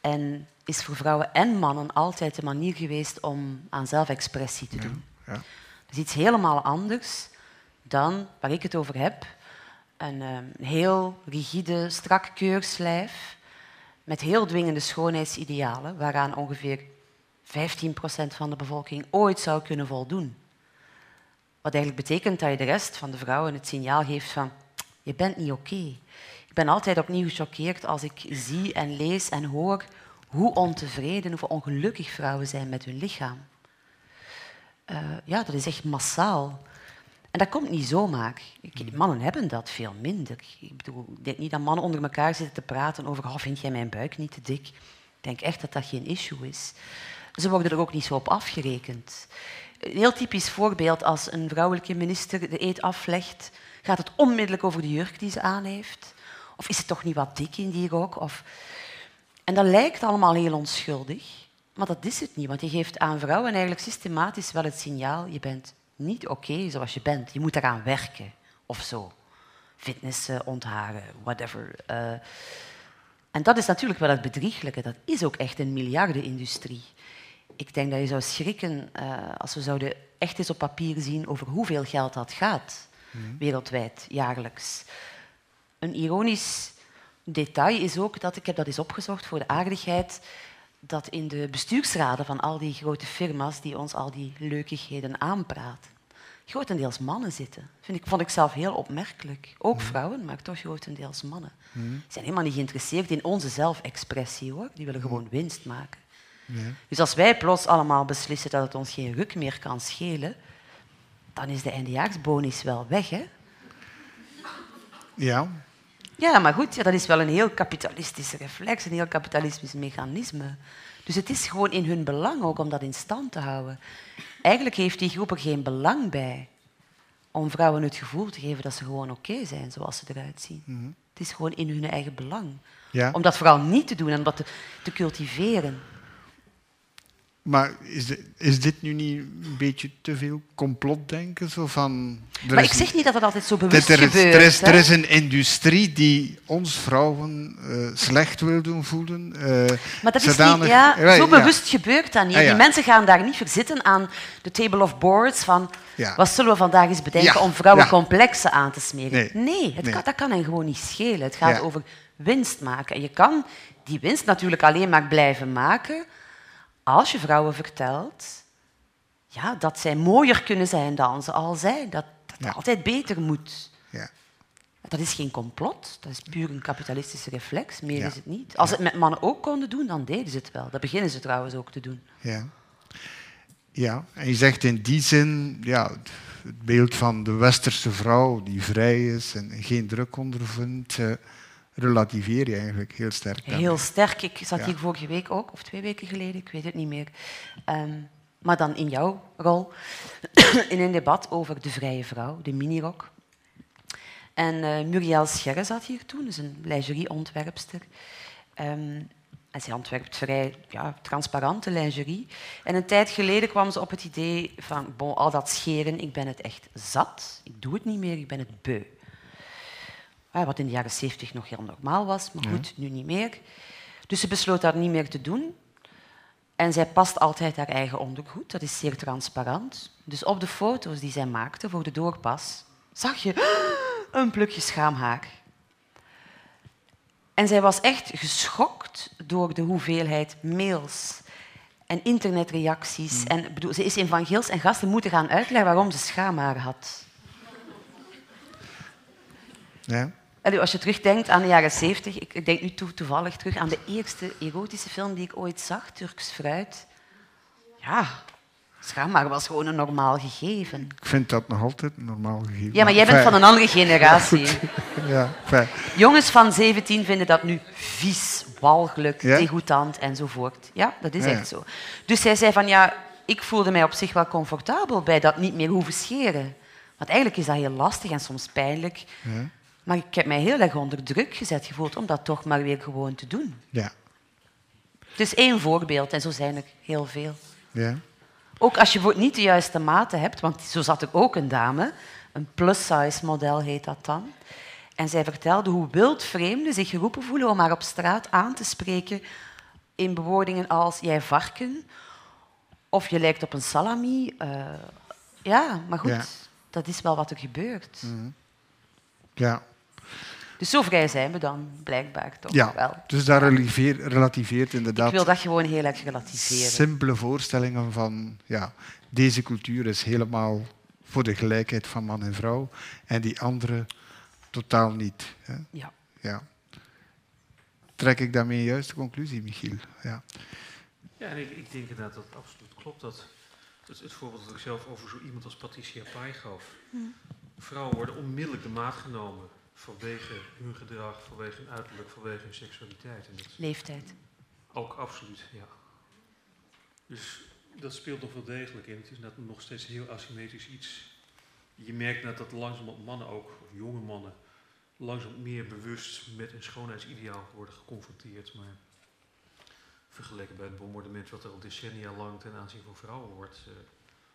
S4: en is voor vrouwen en mannen altijd de manier geweest om aan zelfexpressie te doen.
S1: Ja.
S4: Dat is iets helemaal anders dan waar ik het over heb. Een ehm, heel rigide, strak keurslijf met heel dwingende schoonheidsidealen, waaraan ongeveer 15% van de bevolking ooit zou kunnen voldoen. Wat eigenlijk betekent dat je de rest van de vrouwen het signaal geeft van je bent niet oké. Ik ben altijd opnieuw gechoqueerd als ik zie en lees en hoor hoe ontevreden, hoe ongelukkig vrouwen zijn met hun lichaam. Eh, ja, dat is echt massaal. En dat komt niet zomaar. Ik- mannen hebben dat veel minder. Ik bedoel, ik denk niet dat mannen onder elkaar zitten te praten over oh, vind jij mijn buik niet te dik? Ik denk echt dat dat geen issue is. Ze worden er ook niet zo op afgerekend. Een heel typisch voorbeeld, als een vrouwelijke minister de eet aflegt, gaat het onmiddellijk over de jurk die ze aan heeft? Of is het toch niet wat dik in die rok? Of... En dat lijkt allemaal heel onschuldig, maar dat is het niet. Want je geeft aan vrouwen eigenlijk systematisch wel het signaal, je bent niet oké zoals je bent. Je moet eraan werken, of zo. Fitness, eh, ontharen, whatever. Eh, En dat is natuurlijk wel het bedrieglijke. Dat is ook echt een miljardenindustrie. Ik denk dat je zou schrikken uh, als we zouden echt eens op papier zien over hoeveel geld dat gaat, mm. wereldwijd, jaarlijks. Een ironisch detail is ook dat, ik heb dat eens opgezocht voor de aardigheid, dat in de bestuursraden van al die grote firma's die ons al die leukigheden aanpraten, grotendeels mannen zitten. Vind ik, vond ik zelf heel opmerkelijk. Ook mhm. vrouwen, maar toch grotendeels mannen. Ze mhm. zijn helemaal niet geïnteresseerd in onze zelfexpressie, hoor. Die willen gewoon winst maken. Dus als wij plots allemaal beslissen dat het ons geen ruk meer kan schelen, dan is de eindejaarsbonus wel weg, hè?
S1: Ja.
S4: Ja, maar goed, ja, dat is wel een heel kapitalistische reflex, een heel kapitalistisch mechanisme. Dus het is gewoon in hun belang ook om dat in stand te houden. Eigenlijk heeft die groep er geen belang bij om vrouwen het gevoel te geven dat ze gewoon oké zijn zoals ze eruit zien. Mhm. Het is gewoon in hun eigen belang. Ja. Om dat vooral niet te doen en dat te, te cultiveren.
S1: Maar is, is, dit nu niet een beetje te veel complotdenken? Zo van,
S4: maar ik zeg niet dat het altijd zo bewust
S1: er
S4: is, gebeurt.
S1: Er is, er is, een industrie die ons vrouwen uh, slecht wil doen voelen. Uh,
S4: maar dat is niet, ja, zo bewust gebeurt dat niet. Ah, die mensen gaan daar niet verzitten aan de table of boards van wat zullen we vandaag eens bedenken om vrouwen complexen aan te smeren. Nee, nee, het Kan, dat kan hen gewoon niet schelen. Het gaat over winst maken. En je kan die winst natuurlijk alleen maar blijven maken als je vrouwen vertelt ja, dat zij mooier kunnen zijn dan ze al zijn, dat, dat altijd beter moet. Ja. Dat is geen complot, dat is puur een kapitalistische reflex, meer is het niet. Als ze het met mannen ook konden doen, dan deden ze het wel. Dat beginnen ze trouwens ook te doen.
S1: Ja, ja. en je zegt in die zin, ja, het beeld van de westerse vrouw die vrij is en geen druk ondervindt, eh, relativeer je eigenlijk heel sterk.
S4: Heel sterk. Ik zat hier vorige week ook, of twee weken geleden, ik weet het niet meer. Ehm, maar dan in jouw rol, (clears throat) in een debat over de vrije vrouw, de minirok. En uh, Muriel Scherre zat hier toen, dus een lingerieontwerpster. Um, en zij ontwerpt vrij ja, transparante lingerie. En een tijd geleden kwam ze op het idee van, bon, al dat scheren, ik ben het echt zat. Ik doe het niet meer, ik ben het beu. Wat in de jaren zeventig nog heel normaal was, maar goed, nu niet meer. Dus ze besloot dat niet meer te doen. En zij past altijd haar eigen ondergoed, dat is zeer transparant. Dus op de foto's die zij maakte voor de doorpas, zag je (gasps) een plukje schaamhaar. En zij was echt geschokt door de hoeveelheid mails en internetreacties. Mm. En, bedoel, ze is in Van en gasten moeten gaan uitleggen waarom ze schaamhaar had.
S1: Ja
S4: als je terugdenkt aan de jaren 70, ik denk nu toevallig terug aan de eerste erotische film die ik ooit zag, Turks Fruit. Ja, schaamhaar was gewoon een normaal gegeven.
S1: Ik vind dat nog altijd een normaal gegeven.
S4: Ja, maar jij bent van een andere generatie. (laughs)
S1: ja, fijn.
S4: Jongens van 17 vinden dat nu vies, walgelijk, ja? degoutant enzovoort. Ja, dat is echt zo. Dus zij zei van ja, ik voelde mij op zich wel comfortabel bij dat niet meer hoeven scheren. Want eigenlijk is dat heel lastig en soms pijnlijk. Ja. Maar ik heb mij heel erg onder druk gezet gevoeld om dat toch maar weer gewoon te doen.
S1: Ja.
S4: Het is één voorbeeld en zo zijn er heel veel.
S1: Ja.
S4: Ook als je niet de juiste maten hebt, want zo zat er ook een dame, een plus-size model heet dat dan. En zij vertelde hoe wild vreemden zich geroepen voelen om haar op straat aan te spreken in bewoordingen als jij varken of je lijkt op een salami. Uh, ja, maar goed, dat is wel wat er gebeurt.
S1: Mm Ja.
S4: Dus zo vrij zijn we dan blijkbaar toch
S1: ja,
S4: wel.
S1: Dus daar relativeert inderdaad...
S4: Ik wil dat gewoon heel erg relativeren.
S1: Simpele voorstellingen van... Ja, deze cultuur is helemaal voor de gelijkheid van man en vrouw. En die andere totaal niet. Hè?
S4: Ja.
S1: ja. Trek ik daarmee juist de conclusie, Michiel? Ja,
S2: ja en ik, ik denk inderdaad dat het absoluut klopt. Dat, het, het voorbeeld dat ik zelf over zo iemand als Patricia Pai gaf. Hm. Vrouwen worden onmiddellijk de maat genomen vanwege hun gedrag, vanwege hun uiterlijk, vanwege hun seksualiteit. En dat
S4: Leeftijd.
S2: Ook absoluut, ja. Dus dat speelt nog wel degelijk in. Het is net nog steeds heel asymmetrisch iets. Je merkt net dat langzaam mannen ook, of jonge mannen, langzaam meer bewust met een schoonheidsideaal worden geconfronteerd. Maar vergeleken bij het bombardement wat er al decennia lang ten aanzien van vrouwen wordt uh,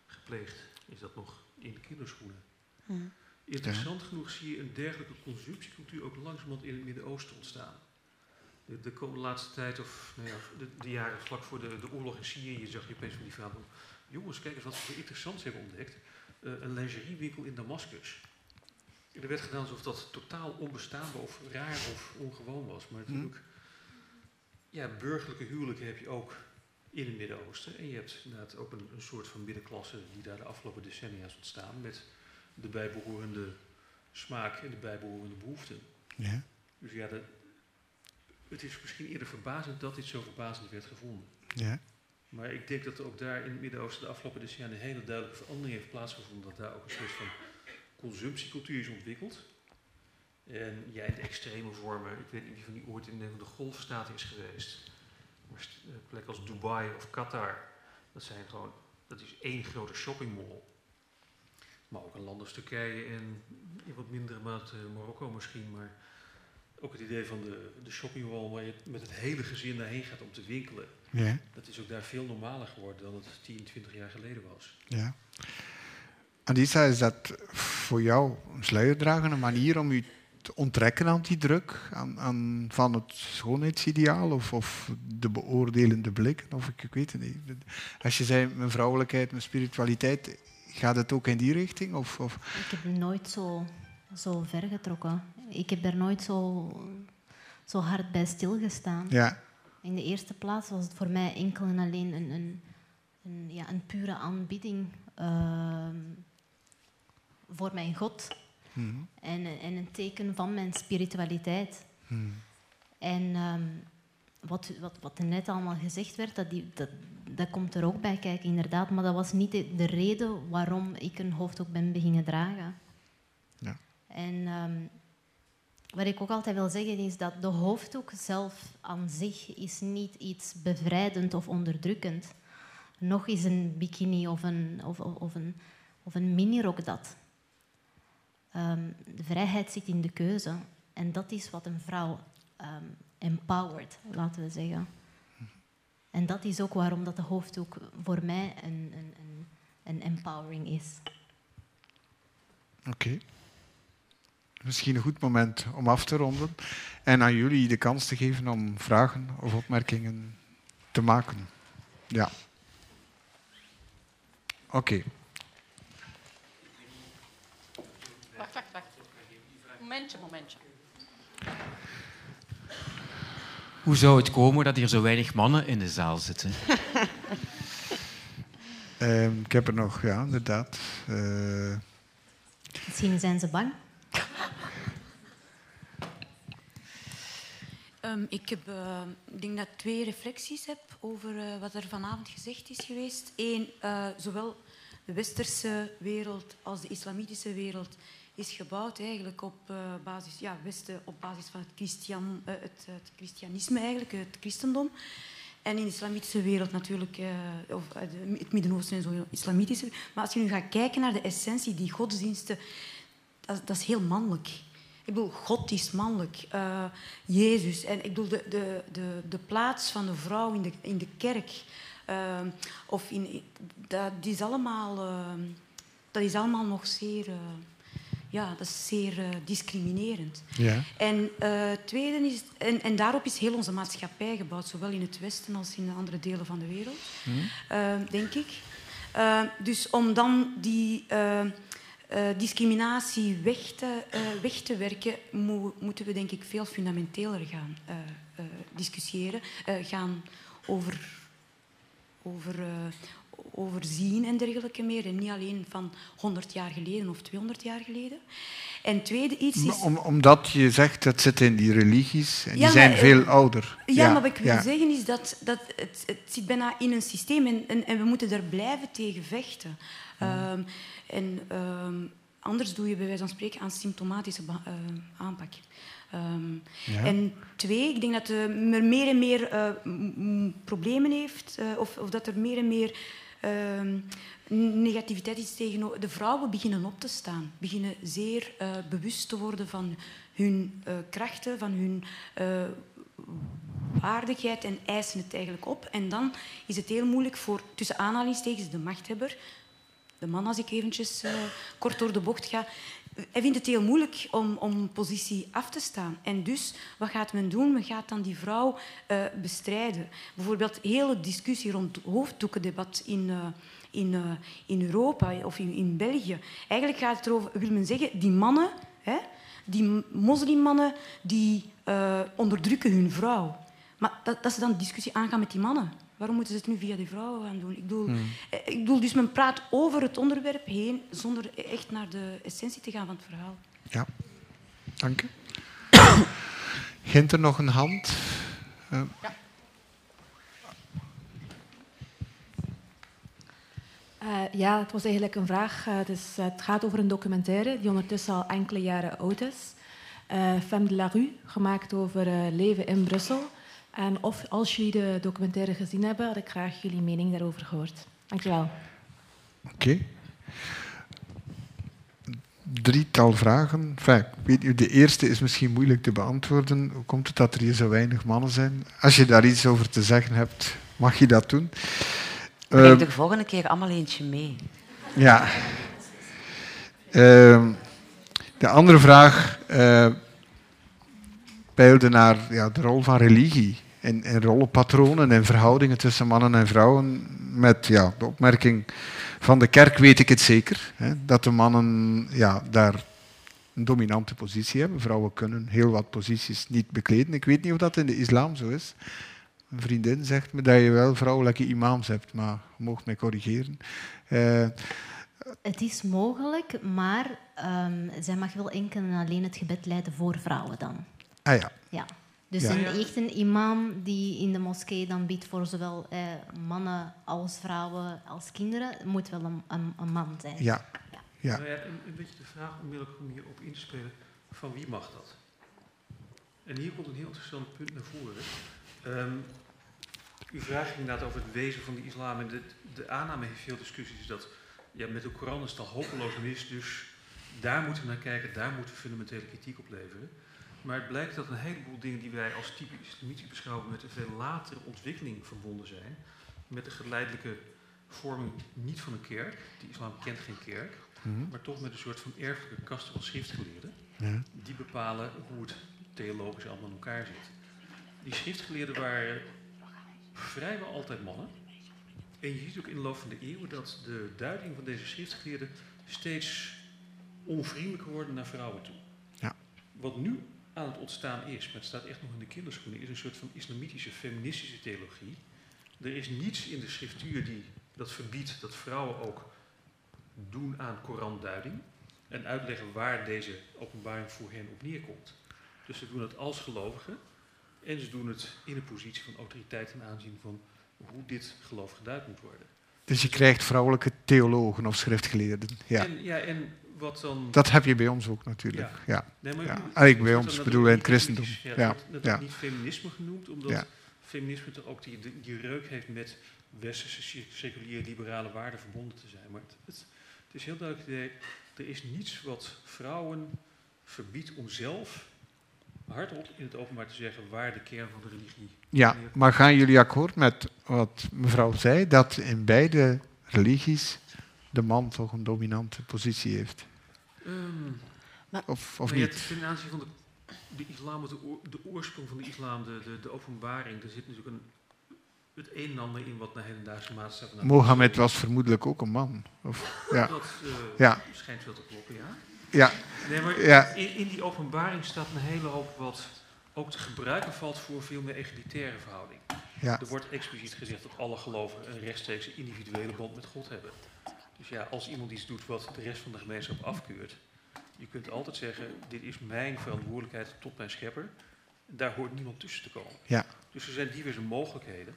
S2: gepleegd, is dat nog in de kinderschoenen. Hmm. Interessant genoeg zie je een dergelijke consumptiecultuur ook langzamerhand in het Midden-Oosten ontstaan. de, de komende laatste tijd, of nou ja, de, de jaren vlak voor de, de oorlog in Syrië, zag je opeens van die van... Jongens, kijk eens wat we interessants hebben ontdekt. Uh, een lingeriewinkel in Damascus. Er werd gedaan alsof dat totaal onbestaanbaar of raar of ongewoon was. Maar
S1: Hm.
S2: natuurlijk, ja, burgerlijke huwelijken heb je ook in het Midden-Oosten. En je hebt inderdaad ook een, een soort van middenklasse die daar de afgelopen decennia is ontstaan. Met de bijbehorende smaak en de bijbehorende behoeften.
S1: Ja.
S2: Dus ja, dat, het is misschien eerder verbazend dat dit zo verbazend werd gevonden.
S1: Ja.
S2: Maar ik denk dat er ook daar in het Midden-Oosten de afgelopen decennia een hele duidelijke verandering heeft plaatsgevonden. Dat daar ook een soort van consumptiecultuur is ontwikkeld. En ja, in de extreme vormen, ik weet niet wie van die ooit in de, de golfstaten is geweest. Maar eh, plekken als Dubai of Qatar, dat zijn gewoon, dat is één grote shoppingmall. Maar ook een land als Turkije en in wat mindere mate Marokko misschien. Maar ook het idee van de, de shoppingmall waar je met het hele gezin daarheen gaat om te winkelen.
S1: Ja.
S2: Dat is ook daar veel normaler geworden dan het 10, 20 jaar geleden was.
S1: ja. Anissa, is dat voor jou een sluierdragende manier om je te onttrekken aan die druk, aan, aan, van het schoonheidsideaal of, of de beoordelende blik? Of ik, ik weet het niet. Als je zei, mijn vrouwelijkheid, mijn spiritualiteit, gaat het ook in die richting? Of, of?
S3: Ik heb nooit zo, zo ver getrokken. Ik heb daar nooit zo, zo hard bij stilgestaan.
S1: Ja,
S3: In de eerste plaats was het voor mij enkel en alleen een, een, een, ja, een pure aanbidding ehm, voor mijn God.
S1: Mhm.
S3: En, en een teken van mijn spiritualiteit.
S1: Mhm.
S3: En ehm, wat, wat, wat er net allemaal gezegd werd, dat, die, dat, dat komt er ook bij kijken, inderdaad. Maar dat was niet de, de reden waarom ik een hoofddoek ben beginnen dragen.
S1: Ja.
S3: En ehm, wat ik ook altijd wil zeggen is dat de hoofddoek zelf aan zich is niet iets bevrijdend of onderdrukkend. Nog is een bikini of een, of, of, of een, of een minirok dat. Ehm, de vrijheid zit in de keuze. En dat is wat een vrouw ehm empowert, laten we zeggen. En dat is ook waarom dat de hoofddoek voor mij een, een, een, een empowering is.
S1: oké. Misschien een goed moment om af te ronden en aan jullie de kans te geven om vragen of opmerkingen te maken. Ja. Oké.
S5: Wacht, wacht, wacht. Momentje, momentje.
S6: Hoe zou het komen dat hier zo weinig mannen in de zaal zitten? (laughs)
S1: Ehm, ik heb er nog, ja, inderdaad. Eh,
S3: Misschien zijn ze bang.
S5: Ehm, ik, heb, eh, ik denk dat ik twee reflecties heb over eh, wat er vanavond gezegd is geweest. Eén, eh, zowel de westerse wereld als de islamitische wereld is gebouwd eigenlijk op, eh, basis, ja, Westen, op basis van het, Christian, eh, het, het christianisme, eigenlijk, het christendom. En in de islamitische wereld natuurlijk, eh, of het Midden-Oosten en zo, islamitische. Maar als je nu gaat kijken naar de essentie, die godsdiensten, dat, dat is heel mannelijk. Ik bedoel, God is mannelijk. Jezus. En ik bedoel, de, de, de, de plaats van de vrouw in de, in de kerk. of in, dat, is allemaal, dat is allemaal nog zeer, ja, dat is zeer eh, discriminerend.
S1: ja.
S5: En, eh, tweede is, en, en daarop is heel onze maatschappij gebouwd, zowel in het Westen als in de andere delen van de wereld, eh, denk ik. Dus om dan die discriminatie weg te, weg te werken, mo- moeten we denk ik veel fundamenteler gaan discussiëren, gaan over, over, eh, overzien en dergelijke meer. En niet alleen van 100 jaar geleden of 200 jaar geleden. En tweede iets is...
S1: Om, omdat je zegt dat zit in die religies en
S5: Ja,
S1: die zijn
S5: maar, eh,
S1: veel ouder.
S5: Ja, maar wat ik wil
S1: ja.
S5: zeggen is dat, dat het, het zit bijna in een systeem en, en, en we moeten daar blijven tegen vechten. Ehm, en ehm, anders doe je bij wijze van spreken aan symptomatische eh, aanpak. Ehm,
S1: Ja.
S5: En twee, ik denk dat er meer en meer eh, problemen heeft, eh, of, of dat er meer en meer negativiteit is tegenover de vrouwen beginnen op te staan, beginnen zeer eh, bewust te worden van hun eh, krachten, van hun eh, waardigheid en eisen het eigenlijk op. En dan is het heel moeilijk voor, tussen aanhalingstekens, de machthebber, de man als ik eventjes kort door de bocht ga, hij vindt het heel moeilijk om, om positie af te staan. En dus, wat gaat men doen? Men gaat dan die vrouw uh, bestrijden. Bijvoorbeeld, hele discussie rond het hoofddoekendebat in, uh, in, uh, in Europa of in, in België. Eigenlijk gaat het erover, wil men zeggen, die mannen, hè, die moslimmannen, die onderdrukken hun vrouw. Maar dat, dat ze dan discussie aangaan met die mannen. Waarom moeten ze het nu via die vrouwen gaan doen? Ik bedoel, hmm. Eh, ik bedoel, dus men praat over het onderwerp heen zonder echt naar de essentie te gaan van het verhaal.
S1: Ja, dank u. (coughs) Gint er nog een hand? Uh. Ja.
S7: Uh, ja, het was eigenlijk een vraag. Uh, het, gaat over een documentaire die ondertussen al enkele jaren oud is. Uh, Femme de la Rue, gemaakt over leven in Brussel. En of als jullie de documentaire gezien hebben, had ik graag jullie mening daarover gehoord. Dankjewel.
S1: Oké. Okay. Drietal vragen. Enfin, weet de eerste is misschien moeilijk te beantwoorden. Hoe komt het dat er hier zo weinig mannen zijn? Als je daar iets over te zeggen hebt, mag je dat doen.
S4: Breng uh, de volgende keer allemaal eentje mee.
S1: Ja. Uh, de andere vraag. Uh, peilde naar ja, de rol van religie en, en rollenpatronen en verhoudingen tussen mannen en vrouwen. Met ja, de opmerking van de kerk weet ik het zeker, hè, dat de mannen ja, daar een dominante positie hebben. Vrouwen kunnen heel wat posities niet bekleden. Ik weet niet of dat in de islam zo is. Een vriendin zegt me dat je wel vrouwelijke imams hebt, maar je mag mij corrigeren. Uh,
S3: het is mogelijk, maar um, zij mag wel enkel en alleen het gebed leiden voor vrouwen dan.
S1: Ah ja.
S3: ja. Dus Een, echt een imam die in de moskee dan biedt voor zowel eh, mannen als vrouwen als kinderen, moet wel een, een, een man zijn.
S1: Ja. ja. ja.
S2: Nou ja een, een, beetje de vraag onmiddellijk om hierop in te spelen, van wie mag dat? En hier komt een heel interessant punt naar voren. Um, u vraagt inderdaad over het wezen van de islam. En de, de aanname heeft veel discussies dat ja, met de Koran is het al hopeloos mis, dus daar moeten we naar kijken, daar moeten we fundamentele kritiek op leveren. Maar het blijkt dat een heleboel dingen die wij als typisch islamitisch beschouwen met een veel latere ontwikkeling verbonden zijn. Met de geleidelijke vorming niet van een kerk. De islam kent geen kerk. Mhm. Maar toch met een soort van erfelijke kasten van schriftgeleerden. Ja. Die bepalen hoe het theologisch allemaal in elkaar zit. Die schriftgeleerden waren vrijwel altijd mannen. En je ziet ook in de loop van de eeuwen dat de duiding van deze schriftgeleerden steeds onvriendelijker worden naar vrouwen toe.
S1: Ja.
S2: Wat nu aan het ontstaan is, maar het staat echt nog in de kinderschoenen, is een soort van islamitische, feministische theologie. Er is niets in de schriftuur die dat verbiedt dat vrouwen ook doen aan Koranduiding en uitleggen waar deze openbaring voor hen op neerkomt. Dus ze doen het als gelovigen en ze doen het in een positie van autoriteit ten aanzien van hoe dit geloof geduid moet worden.
S1: Dus je krijgt vrouwelijke theologen of schriftgeleerden. Ja.
S2: En, ja, en
S1: dat heb je bij ons ook natuurlijk. Ja. Nee, maar ja. Ik bij ons bedoel in het christendom.
S2: Ja, dat, dat niet feminisme genoemd, omdat feminisme toch ook die, die reuk heeft met westerse, seculiere, liberale waarden verbonden te zijn. Maar het, het, het is heel duidelijk, er is niets wat vrouwen verbiedt om zelf hardop in het openbaar te zeggen waar de kern van de religie.
S1: Ja, maar gaan jullie akkoord met wat mevrouw zei, dat in beide religies de man toch een dominante positie heeft?
S2: Um,
S1: maar, of of niet?
S2: ten aanzien van de, de islam, de, de oorsprong van de islam, de, de, de openbaring, er zit natuurlijk een, het een en ander in wat naar hedendaagse maatstaven...
S1: Mohammed was vermoedelijk ook een man. Of, ja.
S2: Dat uh, ja. schijnt wel te kloppen, ja.
S1: Ja.
S2: Nee, maar
S1: ja.
S2: In, in, die openbaring staat een hele hoop wat ook te gebruiken valt voor veel meer egalitaire verhouding.
S1: Ja.
S2: Er wordt expliciet gezegd dat alle gelovigen een rechtstreekse individuele band met God hebben. Dus ja, als iemand iets doet wat de rest van de gemeenschap afkeurt, je kunt altijd zeggen, dit is mijn verantwoordelijkheid tot mijn schepper. Daar hoort niemand tussen te komen.
S1: Ja.
S2: Dus er zijn diverse mogelijkheden.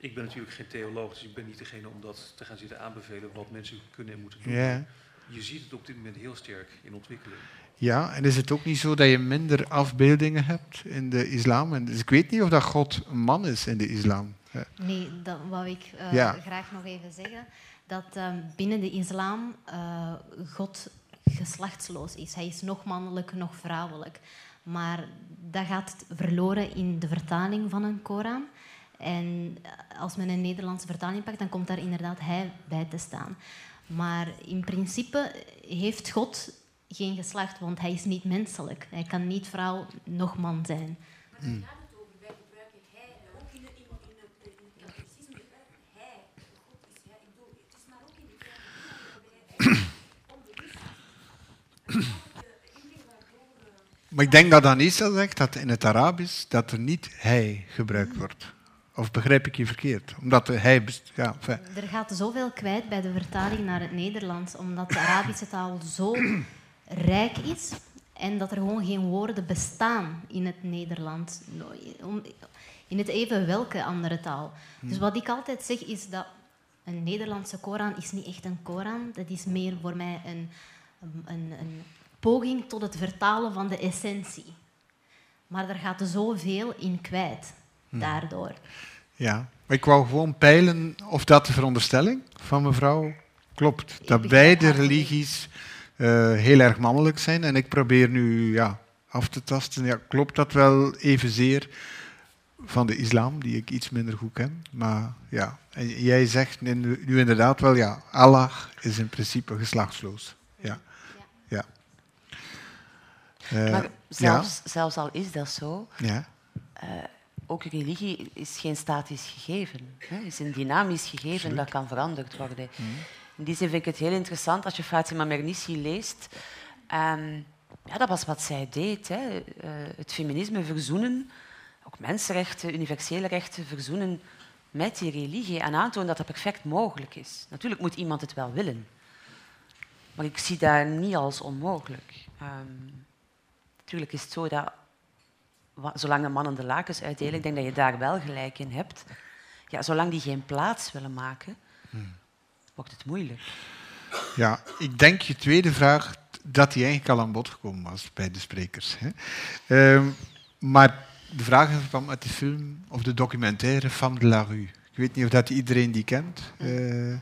S2: Ik ben natuurlijk geen theoloog, dus ik ben niet degene om dat te gaan zitten aanbevelen wat mensen kunnen en moeten doen.
S1: Ja.
S2: Je ziet het op dit moment heel sterk in ontwikkeling.
S1: Ja, en is het ook niet zo dat je minder afbeeldingen hebt in de islam? En dus ik weet niet of dat God een man is in de islam.
S3: Nee, dat wou ik uh, graag nog even zeggen dat ehm, binnen de islam uh, God geslachtsloos is. Hij is nog mannelijk, nog vrouwelijk. Maar dat gaat verloren in de vertaling van een Koran. En eh, als men een Nederlandse vertaling pakt, dan komt daar inderdaad hij bij te staan. Maar in principe heeft God geen geslacht, want hij is niet menselijk. Hij kan niet vrouw nog man zijn.
S5: Hmm.
S1: Maar ik denk dat Anissa zegt dat in het Arabisch dat er niet hij gebruikt wordt. Of begrijp ik je verkeerd? Omdat hij... Ja,
S3: Er gaat zoveel kwijt bij de vertaling naar het Nederlands, omdat de Arabische taal zo rijk is en dat er gewoon geen woorden bestaan in het Nederlands. In het even welke andere taal. Dus wat ik altijd zeg is dat een Nederlandse Koran is niet echt een Koran. Dat is meer voor mij een, een, een poging tot het vertalen van de essentie. Maar er gaat zoveel in kwijt daardoor.
S1: ja. Maar ik wou gewoon peilen of dat de veronderstelling van mevrouw klopt. Dat beide religies eh, heel erg mannelijk zijn. En ik probeer nu ja, af te tasten. Ja, klopt dat wel evenzeer van de islam, die ik iets minder goed ken? Maar ja, en jij zegt nu inderdaad wel, ja, Allah is in principe geslachtsloos. Ja. ja. Eh,
S4: Maar zelfs, zelfs al is dat zo,
S1: ja.
S4: ook religie is geen statisch gegeven. Het is een dynamisch gegeven dat kan veranderd worden. In die zin vind ik het heel interessant als je Fatima Mernissi leest. Ehm, ja, dat was wat zij deed. Hè. Eh, het feminisme verzoenen, ook mensenrechten, universele rechten verzoenen met die religie en aantonen dat dat perfect mogelijk is. Natuurlijk moet iemand het wel willen. Maar ik zie dat niet als onmogelijk. Ehm, natuurlijk is het zo dat zolang de mannen de lakens uitdelen, ik denk dat je daar wel gelijk in hebt. Ja, zolang die geen plaats willen maken, wordt het moeilijk.
S1: Ja, ik denk je tweede vraag dat die eigenlijk al aan bod gekomen was bij de sprekers. Hè. Ehm, maar de vraag in verband met de film of de documentaire Femme de la Rue. Ik weet niet of dat iedereen die kent. Eh,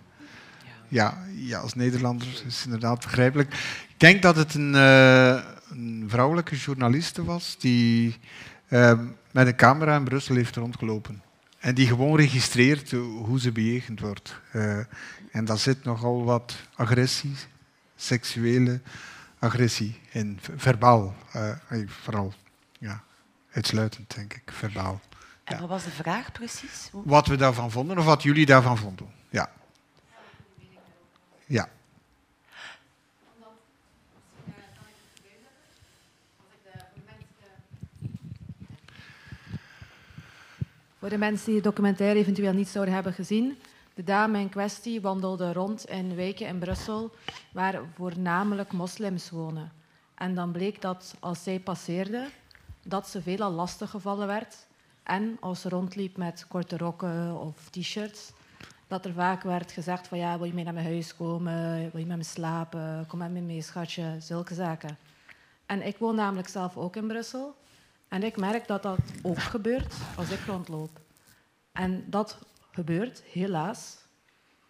S1: ja, ja, als Nederlander is het inderdaad begrijpelijk. Ik denk dat het een, eh, een vrouwelijke journaliste was die ehm, met een camera in Brussel heeft rondgelopen. En die gewoon registreert hoe ze bejegend wordt. Eh, en daar zit nogal wat agressie, seksuele agressie in. Verbaal, eh, vooral. Ja, uitsluitend, denk ik, verbaal.
S4: En
S1: Ja.
S4: wat was de vraag precies? Hoe-
S1: Wat we daarvan vonden, of wat jullie daarvan vonden. Ja. Ja.
S7: Voor de mensen die de documentaire eventueel niet zouden hebben gezien, de dame in kwestie wandelde rond in wijken in Brussel waar voornamelijk moslims wonen. En dan bleek dat als zij passeerde, dat ze veelal lastiggevallen werd. En als ze rondliep met korte rokken of t-shirts, dat er vaak werd gezegd van ja, wil je mee naar mijn huis komen, wil je met me slapen, kom met me mee schatje, zulke zaken. En ik woon namelijk zelf ook in Brussel. En ik merk dat dat ook gebeurt als ik rondloop. En dat gebeurt helaas,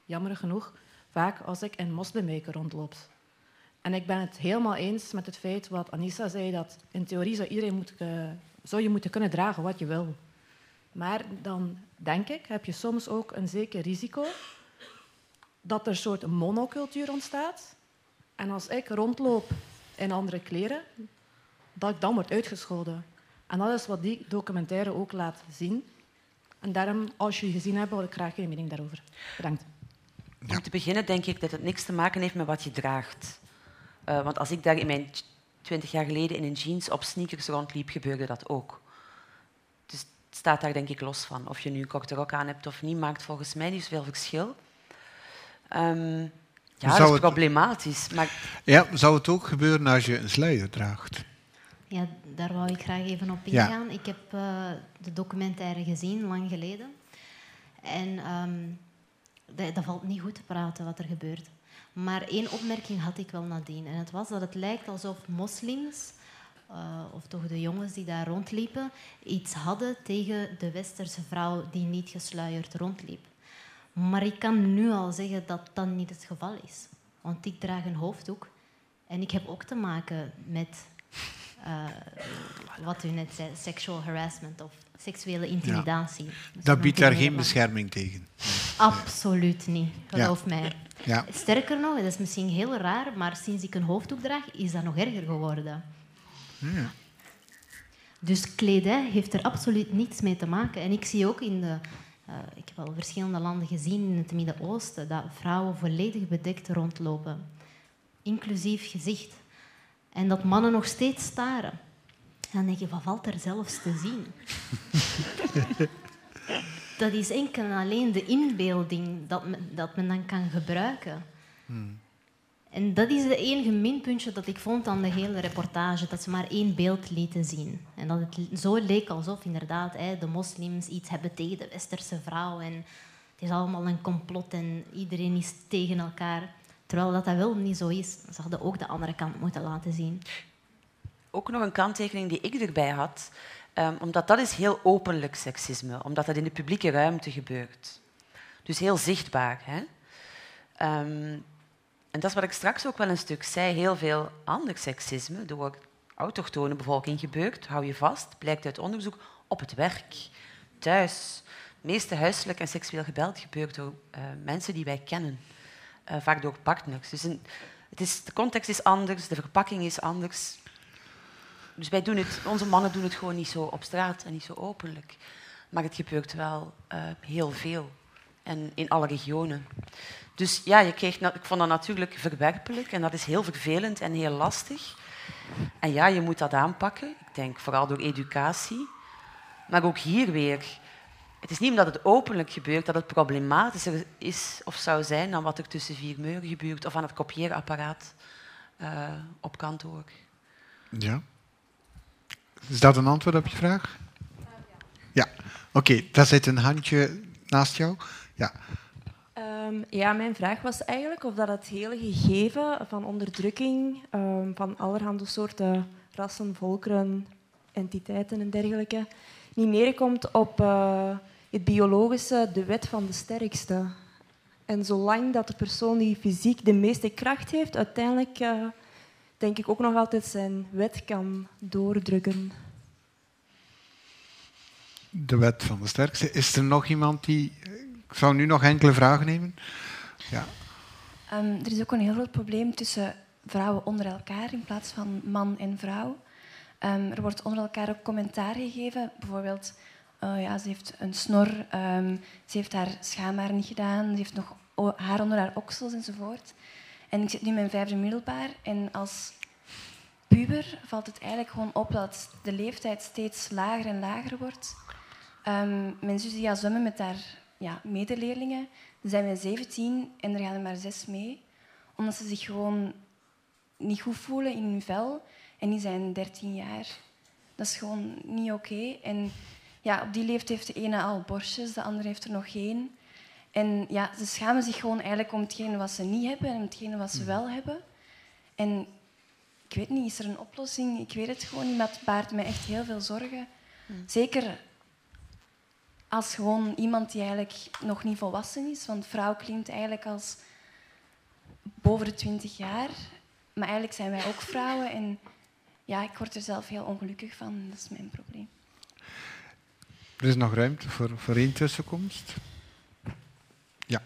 S7: jammer genoeg, vaak als ik in moslimwijken rondloop. En ik ben het helemaal eens met het feit wat Anissa zei, dat in theorie zou, iedereen moeten, zou je moeten kunnen dragen wat je wil. Maar dan denk ik, heb je soms ook een zeker risico dat er een soort monocultuur ontstaat. En als ik rondloop in andere kleren, dat ik dan word uitgescholden. En dat is wat die documentaire ook laat zien. En daarom, als je gezien hebt, wil ik graag je mening daarover. Bedankt.
S4: Om te beginnen denk ik dat het niks te maken heeft met wat je draagt. Eh, want als ik daar in mijn twintig jaar geleden in een jeans op sneakers rondliep, gebeurde dat ook. Dus het staat daar denk ik los van. Of je nu een korte rok aan hebt of niet, maakt volgens mij niet zoveel verschil. Ehm, ja, dat
S1: Zou
S4: is
S1: het-
S4: problematisch. Maar
S1: ja. Zou het ook gebeuren als je een sluier draagt?
S3: Ja, daar wou ik graag even op
S1: Ja.
S3: ingaan. Ik heb eh, de documentaire gezien, lang geleden. En ehm, dat, dat valt niet goed te praten wat er gebeurt. Maar één opmerking had ik wel nadien. En het was dat het lijkt alsof moslims, eh, of toch de jongens die daar rondliepen, iets hadden tegen de westerse vrouw die niet gesluierd rondliep. Maar ik kan nu al zeggen dat dat niet het geval is. Want ik draag een hoofddoek. En ik heb ook te maken met eh, wat u net zei, sexual harassment of seksuele intimidatie.
S1: Dat biedt daar geen bescherming tegen.
S3: Absoluut niet, geloof mij.
S1: Ja.
S3: Sterker nog, dat is misschien heel raar, maar sinds ik een hoofddoek draag, is dat nog erger geworden.
S1: Ja.
S3: Dus kledij heeft er absoluut niets mee te maken. En ik zie ook in de... eh, ik heb al verschillende landen gezien in het Midden-Oosten dat vrouwen volledig bedekt rondlopen. Inclusief gezicht. En dat mannen nog steeds staren. En dan denk je, wat valt er zelfs te zien? (laughs) dat is enkel en alleen de inbeelding dat men, dat men dan kan gebruiken. En dat is de enige minpuntje dat ik vond aan de hele reportage, dat ze maar één beeld lieten zien. En dat het zo leek alsof inderdaad hè, de moslims iets hebben tegen de westerse vrouw en het is allemaal een complot en iedereen is tegen elkaar. Terwijl dat, dat wel niet zo is. Ze hadden ook de andere kant moeten laten zien.
S4: Ook nog een kanttekening die ik erbij had, ehm, omdat dat is heel openlijk seksisme, omdat dat in de publieke ruimte gebeurt. Dus heel zichtbaar. Hè? Ehm, en dat is wat ik straks ook wel een stuk zei. Heel veel ander seksisme door autochtone bevolking gebeurt, hou je vast, blijkt uit onderzoek, op het werk, thuis. Het meeste huiselijk en seksueel geweld gebeurt door eh, mensen die wij kennen, eh, vaak door partners. Dus een, het is, de context is anders, de verpakking is anders. Dus wij doen het, onze mannen doen het gewoon niet zo op straat en niet zo openlijk. Maar het gebeurt wel eh, heel veel en in alle regionen. Dus ja, je kreeg, ik vond dat natuurlijk verwerpelijk en dat is heel vervelend en heel lastig. En ja, je moet dat aanpakken. Ik denk vooral door educatie. Maar ook hier weer, het is niet omdat het openlijk gebeurt dat het problematischer is of zou zijn dan wat er tussen vier muren gebeurt of aan het kopieerapparaat eh, op kantoor.
S1: Ja. Is dat een antwoord op je vraag? Ja. Oké, daar zit een handje naast jou. Ja.
S8: Ehm, ja, mijn vraag was eigenlijk of dat het hele gegeven van onderdrukking ehm, van allerhande soorten rassen, volkeren, entiteiten en dergelijke niet neerkomt op eh, het biologische, de wet van de sterkste. En zolang dat de persoon die fysiek de meeste kracht heeft, uiteindelijk eh, denk ik ook nog altijd zijn wet kan doordrukken.
S1: De wet van de sterkste. Is er nog iemand die... Ik zou nu nog enkele vragen nemen. Ja.
S9: Ehm, er is ook een heel groot probleem tussen vrouwen onder elkaar in plaats van man en vrouw. Ehm, er wordt onder elkaar ook commentaar gegeven. Bijvoorbeeld, eh, ja, ze heeft een snor, ehm, ze heeft haar schaamhaar niet gedaan, ze heeft nog haar onder haar oksels enzovoort. En ik zit nu in mijn vijfde middelbaar en als puber valt het eigenlijk gewoon op dat de leeftijd steeds lager en lager wordt. Ehm, mijn zus die gaat zwemmen met haar ja, medeleerlingen. Ze zijn met 17 en er gaan er maar zes mee. Omdat ze zich gewoon niet goed voelen in hun vel. En die zijn 13 jaar. Dat is gewoon niet oké. En ja, op die leeftijd heeft de ene al borstjes, de andere heeft er nog geen. En ja, ze schamen zich gewoon eigenlijk om hetgene wat ze niet hebben en om hetgene wat ze wel hebben. En ik weet niet, is er een oplossing? Ik weet het gewoon niet, maar het baart mij echt heel veel zorgen. Zeker als gewoon iemand die eigenlijk nog niet volwassen is. Want vrouw klinkt eigenlijk als boven de 20 jaar. Maar eigenlijk zijn wij ook vrouwen. En ja, ik word er zelf heel ongelukkig van. Dat is mijn probleem.
S1: Er is nog ruimte voor, voor één tussenkomst. Ja.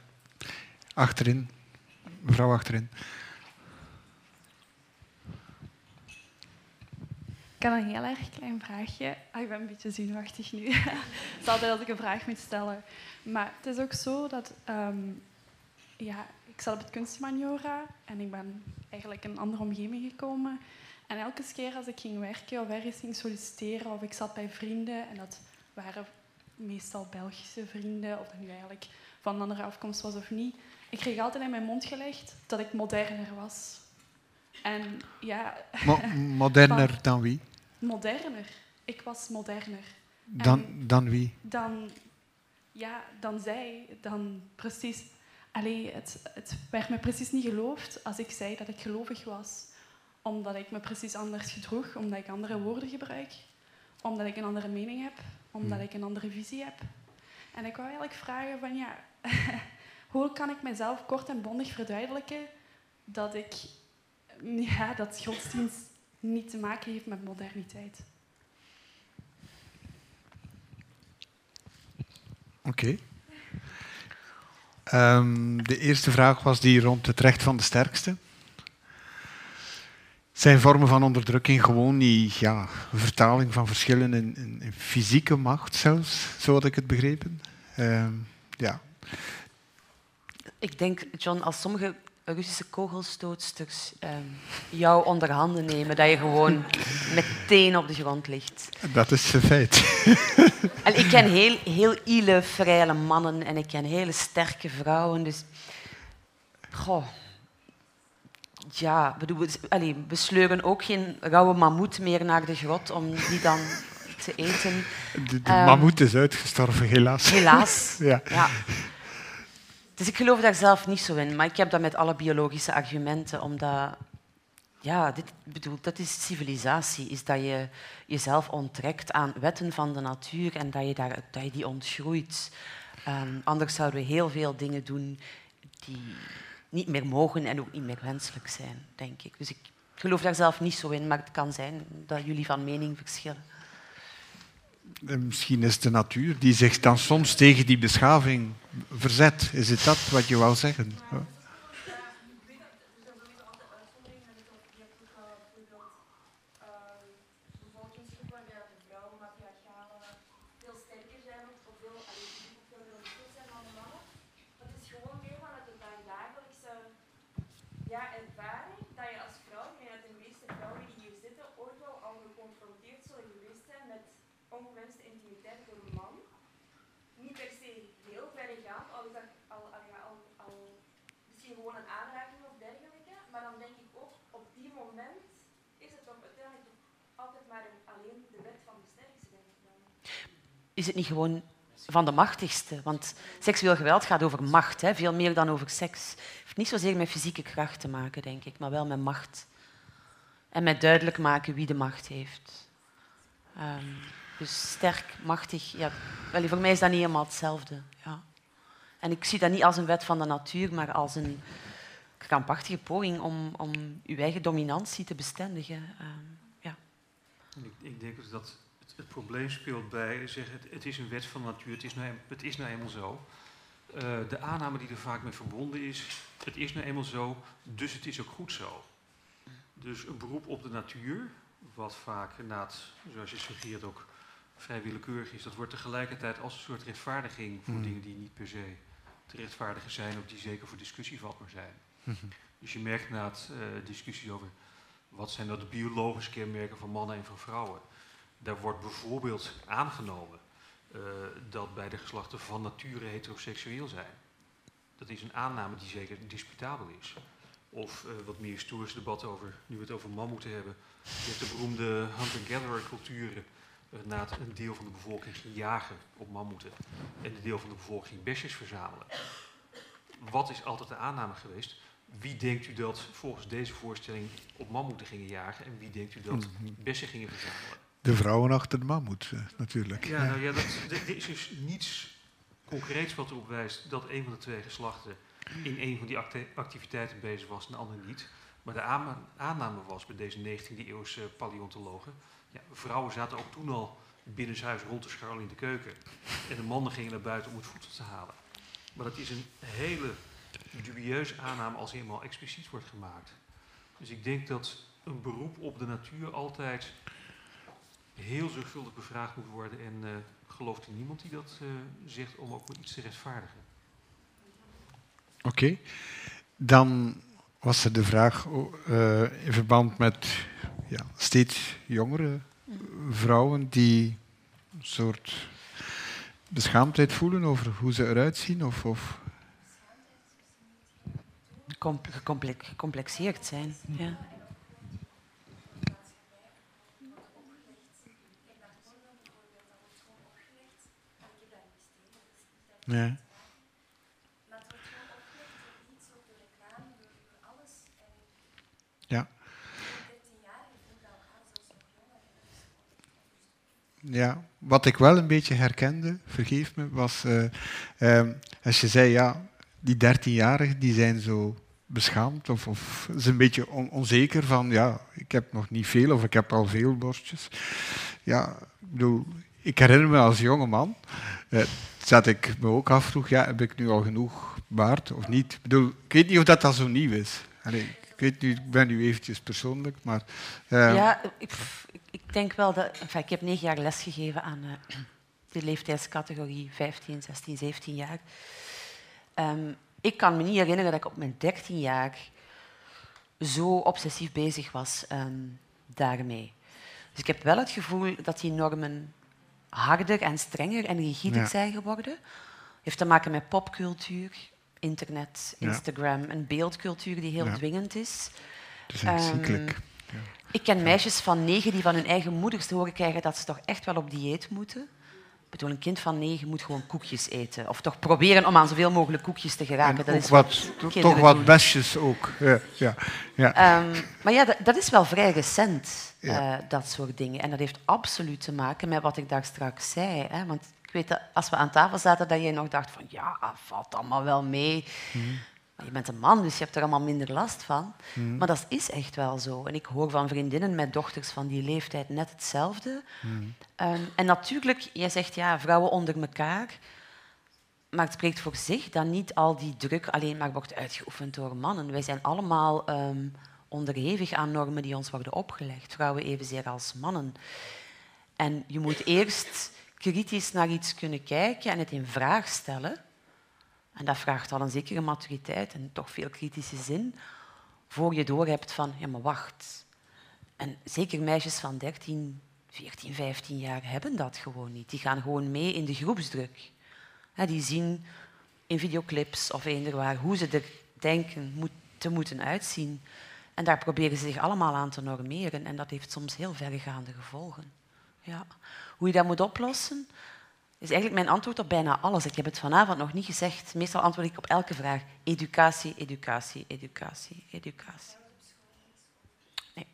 S1: Achterin. Mevrouw achterin.
S10: Ik heb een heel erg klein vraagje. Ah, ik ben een beetje zenuwachtig nu. (laughs) Het is altijd als ik een vraag moet stellen. Maar het is ook zo dat... ehm, ja, ik zat op het kunstmaniora en ik ben eigenlijk in een andere omgeving gekomen. En elke keer als ik ging werken of ergens ging solliciteren of ik zat bij vrienden, en dat waren meestal Belgische vrienden, of dat nu eigenlijk van een andere afkomst was of niet, ik kreeg altijd in mijn mond gelegd dat ik moderner was. En ja,
S1: Mo- (laughs) moderner
S10: Van-
S1: dan wie?
S10: moderner. Ik was moderner.
S1: Dan,
S10: En
S1: dan wie?
S10: dan, ja, dan zij, dan precies. Allee, het, het werd me precies niet geloofd als ik zei dat ik gelovig was. Omdat ik me precies anders gedroeg, omdat ik andere woorden gebruik, omdat ik een andere mening heb, omdat ik een andere visie heb. En ik wou eigenlijk vragen van ja, (laughs) hoe kan ik mezelf kort en bondig verduidelijken dat ik ja, dat godsdienst niet te maken heeft met moderniteit.
S1: Oké. Ehm, de eerste vraag was die rond het recht van de sterkste. Zijn vormen van onderdrukking gewoon die ja, vertaling van verschillen in, in, in fysieke macht zelfs, zo had ik het begrepen? Ehm, ja.
S4: Ik denk, John, als sommige Russische kogelstootsters ehm, jou onder handen nemen, dat je gewoon (laughs) meteen op de grond ligt.
S1: Dat is een feit. (laughs)
S4: En ik ken heel, heel ile, vrije mannen en ik ken hele sterke vrouwen. Dus, goh. Ja, bedoel, we, allee, we sleuren ook geen rauwe mammoet meer naar de grot om die dan te eten.
S1: De, de
S4: Ehm,
S1: mammoet is uitgestorven, helaas.
S4: Helaas. (laughs)
S1: ja.
S4: Ja. Dus ik geloof daar zelf niet zo in, maar ik heb dat met alle biologische argumenten, omdat ja, dit, bedoel, dat is civilisatie, is dat je jezelf onttrekt aan wetten van de natuur en dat je, daar, dat je die ontgroeit. Ehm, anders zouden we heel veel dingen doen die niet meer mogen en ook niet meer wenselijk zijn, denk ik. Dus ik geloof daar zelf niet zo in, maar het kan zijn dat jullie van mening verschillen.
S1: En Misschien is de natuur die zich dan soms tegen die beschaving verzet. Is het dat wat je wou zeggen? Ja.
S11: ja, ervaring dat je als vrouw, ik denk dat de meeste vrouwen die hier zitten ooit wel al geconfronteerd zullen geweest zijn met ongewenste intimiteit door een man. Niet per se heel verregaand, al is dat al, al, ja, al, al misschien gewoon een aanraking of dergelijke, maar dan denk ik ook op die moment is het toch uiteindelijk toch altijd maar een, alleen de wet van de sterkste, denk ik dan.
S4: Is het niet gewoon van de machtigste? Want seksueel geweld gaat over macht, hè? veel meer dan over seks. Het heeft niet zozeer met fysieke kracht te maken, denk ik, maar wel met macht. En met duidelijk maken wie de macht heeft. Ehm, dus sterk, machtig, ja, wel, voor mij is dat niet helemaal hetzelfde. Ja. En ik zie dat niet als een wet van de natuur, maar als een krampachtige poging om, om uw eigen dominantie te bestendigen. Ehm, ja.
S2: Ik, ik denk dus dat het, het probleem speelt bij zeggen het, het is een wet van de natuur, het is nou, het is nou eenmaal zo. Eh, de aanname die er vaak mee verbonden is, het is nou eenmaal zo, dus het is ook goed zo. Dus een beroep op de natuur, wat vaak inderdaad, zoals je suggereert, ook vrij willekeurig is, dat wordt tegelijkertijd als een soort rechtvaardiging voor
S1: Mhm.
S2: dingen die niet per se te rechtvaardigen zijn, of die zeker voor discussie vatbaar zijn.
S1: Mhm.
S2: Dus je merkt inderdaad eh discussies over wat zijn nou de biologische kenmerken van mannen en van vrouwen. Daar wordt bijvoorbeeld aangenomen eh, dat beide geslachten van nature heteroseksueel zijn. Dat is een aanname die zeker disputabel is. Of eh, wat meer historisch debat over, nu we het over mammoeten hebben. Je hebt de beroemde hunter-gatherer culturen. eh, na het een deel van de bevolking ging jagen op mammoeten. En een deel van de bevolking ging besjes verzamelen. Wat is altijd de aanname geweest? Wie denkt u dat volgens deze voorstelling op mammoeten gingen jagen? En wie denkt u dat
S1: Mhm.
S2: bessen gingen verzamelen?
S1: De vrouwen achter de mammoet, eh, natuurlijk.
S2: Ja, nou ja, dat, er is dus niets concreets wat erop wijst dat een van de twee geslachten in een van die acti- activiteiten bezig was en de ander niet. Maar de aanname, was bij deze 19e eeuwse paleontologen, ja, vrouwen zaten ook toen al binnenshuis rond te scharrelen in de keuken. En de mannen gingen naar buiten om het voedsel te halen. Maar dat is een hele dubieuze aanname als die eenmaal expliciet wordt gemaakt. Dus ik denk dat een beroep op de natuur altijd heel zorgvuldig bevraagd moet worden. En eh, gelooft er niemand die dat eh, zegt om ook maar iets te rechtvaardigen.
S1: Oké. Dan was er de vraag eh, in verband met ja, steeds jongere vrouwen die een soort beschaamdheid voelen over hoe ze eruit zien. Of, of
S4: Com- gecomple- gecomplexeerd zijn. Ja.
S1: Ja. Ja. Ja, wat ik wel een beetje herkende, vergeef me, was eh, ehm, als je zei, ja, die dertienjarigen die zijn zo beschaamd of, of ze een beetje on- onzeker van, ja, ik heb nog niet veel of ik heb al veel borstjes. Ja, ik bedoel, ik herinner me als jonge man eh, dat ik me ook afvroeg, ja, heb ik nu al genoeg baard of niet? Ik, bedoel, ik weet niet of dat, dat zo nieuw is. Ik, weet nu, ik ben nu eventjes persoonlijk, maar... eh,
S4: Ja, ik, ik denk wel dat... Ik heb negen jaar lesgegeven aan eh, (clears throat) de leeftijdscategorie 15, 16, 17 jaar. Ehm, ik kan me niet herinneren dat ik op mijn 13 jaar zo obsessief bezig was ehm, daarmee. Dus ik heb wel het gevoel dat die normen harder en strenger en rigider
S1: Ja.
S4: zijn geworden. Heeft te maken met popcultuur, internet,
S1: Ja.
S4: Instagram, een beeldcultuur die heel
S1: Ja.
S4: dwingend is.
S1: het is echt
S4: Ehm, ik ken meisjes van negen die van hun eigen moeders te horen krijgen dat ze toch echt wel op dieet moeten. Bedoel, een kind van negen moet gewoon koekjes eten. Of toch proberen om aan zoveel mogelijk koekjes te geraken.
S1: En
S4: dat
S1: ook
S4: is
S1: wat,
S4: wat
S1: toch wat
S4: doen.
S1: bestjes ook. Ja, ja, ja.
S4: Ehm, maar ja, dat, dat is wel vrij recent,
S1: Ja.
S4: eh, dat soort dingen. En dat heeft absoluut te maken met wat ik daar straks zei. Hè? Want ik weet dat als we aan tafel zaten, dat jij nog dacht van ja, valt allemaal wel mee. Maar je bent een man, dus je hebt er allemaal minder last van.
S1: Mhm.
S4: Maar dat is echt wel zo. En ik hoor van vriendinnen met dochters van die leeftijd net hetzelfde. Ehm, en natuurlijk, jij zegt ja, vrouwen onder elkaar. Maar het spreekt voor zich dat niet al die druk alleen maar wordt uitgeoefend door mannen. Wij zijn allemaal ehm, onderhevig aan normen die ons worden opgelegd. Vrouwen evenzeer als mannen. En je moet eerst kritisch naar iets kunnen kijken en het in vraag stellen. En dat vraagt al een zekere maturiteit en toch veel kritische zin, voor je doorhebt van, ja maar wacht. En zeker meisjes van 13, 14, 15 jaar hebben dat gewoon niet. Die gaan gewoon mee in de groepsdruk. Die zien in videoclips of eender waar hoe ze er denken te moeten uitzien. En daar proberen ze zich allemaal aan te normeren. En dat heeft soms heel verregaande gevolgen. Ja. Hoe je dat moet oplossen, is eigenlijk mijn antwoord op bijna alles. Ik heb het vanavond nog niet gezegd. Meestal antwoord ik op elke vraag. Educatie, educatie, educatie, educatie. Nee.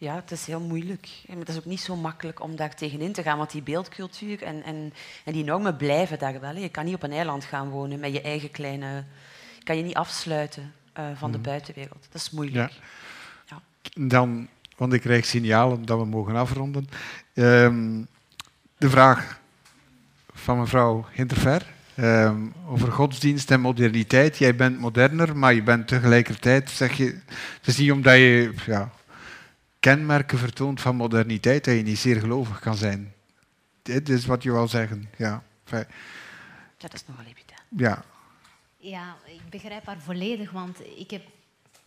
S4: Ja, het is heel moeilijk. En het is ook niet zo makkelijk om daar tegenin te gaan, want die beeldcultuur en, en, en die normen blijven daar wel. Je kan niet op een eiland gaan wonen met je eigen kleine... Je kan je niet afsluiten eh, van de buitenwereld. Dat is moeilijk.
S1: Ja. Dan, want ik krijg signalen dat we mogen afronden. Ehm, de vraag van mevrouw Hinterver ehm, over godsdienst en moderniteit. Jij bent moderner, maar je bent tegelijkertijd, zeg je, het is niet omdat je ja, kenmerken vertoont van moderniteit dat je niet zeer gelovig kan zijn. Dit is wat je wil zeggen. Ja, Enfin,
S4: Dat is nogal evident.
S1: ja.
S3: Ja, ik begrijp haar volledig, want ik heb,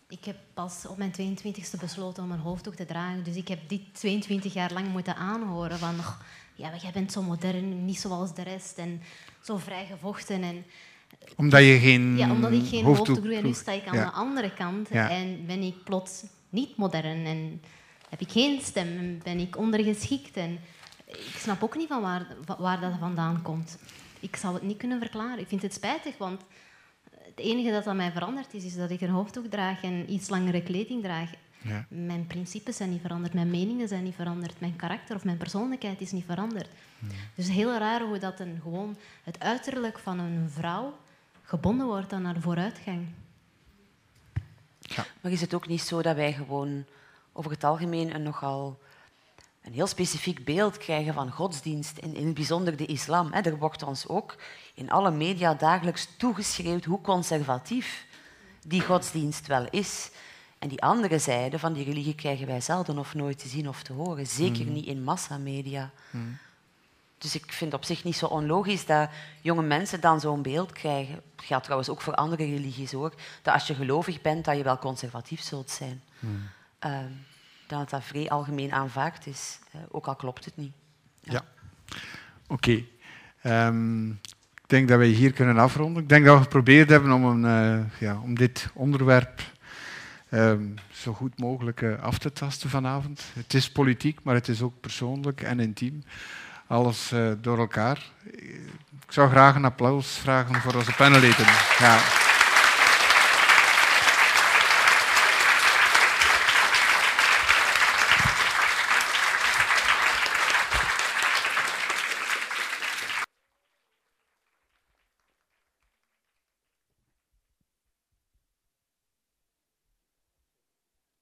S3: ik heb pas op mijn 22e besloten om een hoofddoek te dragen. Dus ik heb dit 22 jaar lang moeten aanhoren van... "Och, ja, maar jij bent zo modern, niet zoals de rest en zo vrijgevochten. En,
S1: Omdat je geen
S3: ja, omdat ik geen
S1: hoofddoek
S3: doe en nu
S1: droeg.
S3: sta ik aan
S1: Ja.
S3: de andere kant.
S1: Ja.
S3: En ben ik plots niet modern en heb ik geen stem en ben ik ondergeschikt. En ik snap ook niet van waar, waar dat vandaan komt. Ik zou het niet kunnen verklaren. Ik vind het spijtig, want het enige dat aan mij veranderd is, is dat ik een hoofddoek draag en iets langere kleding draag.
S1: Ja.
S3: Mijn principes zijn niet veranderd, mijn meningen zijn niet veranderd, mijn karakter of mijn persoonlijkheid is niet veranderd. Dus heel raar hoe dat een, gewoon het uiterlijk van een vrouw gebonden wordt aan haar vooruitgang.
S4: Maar is het ook niet zo dat wij gewoon over het algemeen een nogal een heel specifiek beeld krijgen van godsdienst, en in het bijzonder de islam. hè? Er wordt ons ook in alle media dagelijks toegeschreeuwd hoe conservatief die godsdienst wel is. En die andere zijde van die religie krijgen wij zelden of nooit te zien of te horen. Zeker niet in massamedia. Dus ik vind op zich niet zo onlogisch dat jonge mensen dan zo'n beeld krijgen. Dat geldt trouwens ook voor andere religies hoor. Dat als je gelovig bent, dat je wel conservatief zult zijn. Ehm, dan dat dat vrij algemeen aanvaard is, ook al klopt het niet.
S1: Ja. Oké. Ehm, ik denk dat wij hier kunnen afronden. Ik denk dat we geprobeerd hebben om, een, eh, ja, om dit onderwerp ehm, zo goed mogelijk eh, af te tasten vanavond. Het is politiek, maar het is ook persoonlijk en intiem. Alles eh, door elkaar. Ik zou graag een applaus vragen voor onze panelleden. Ja.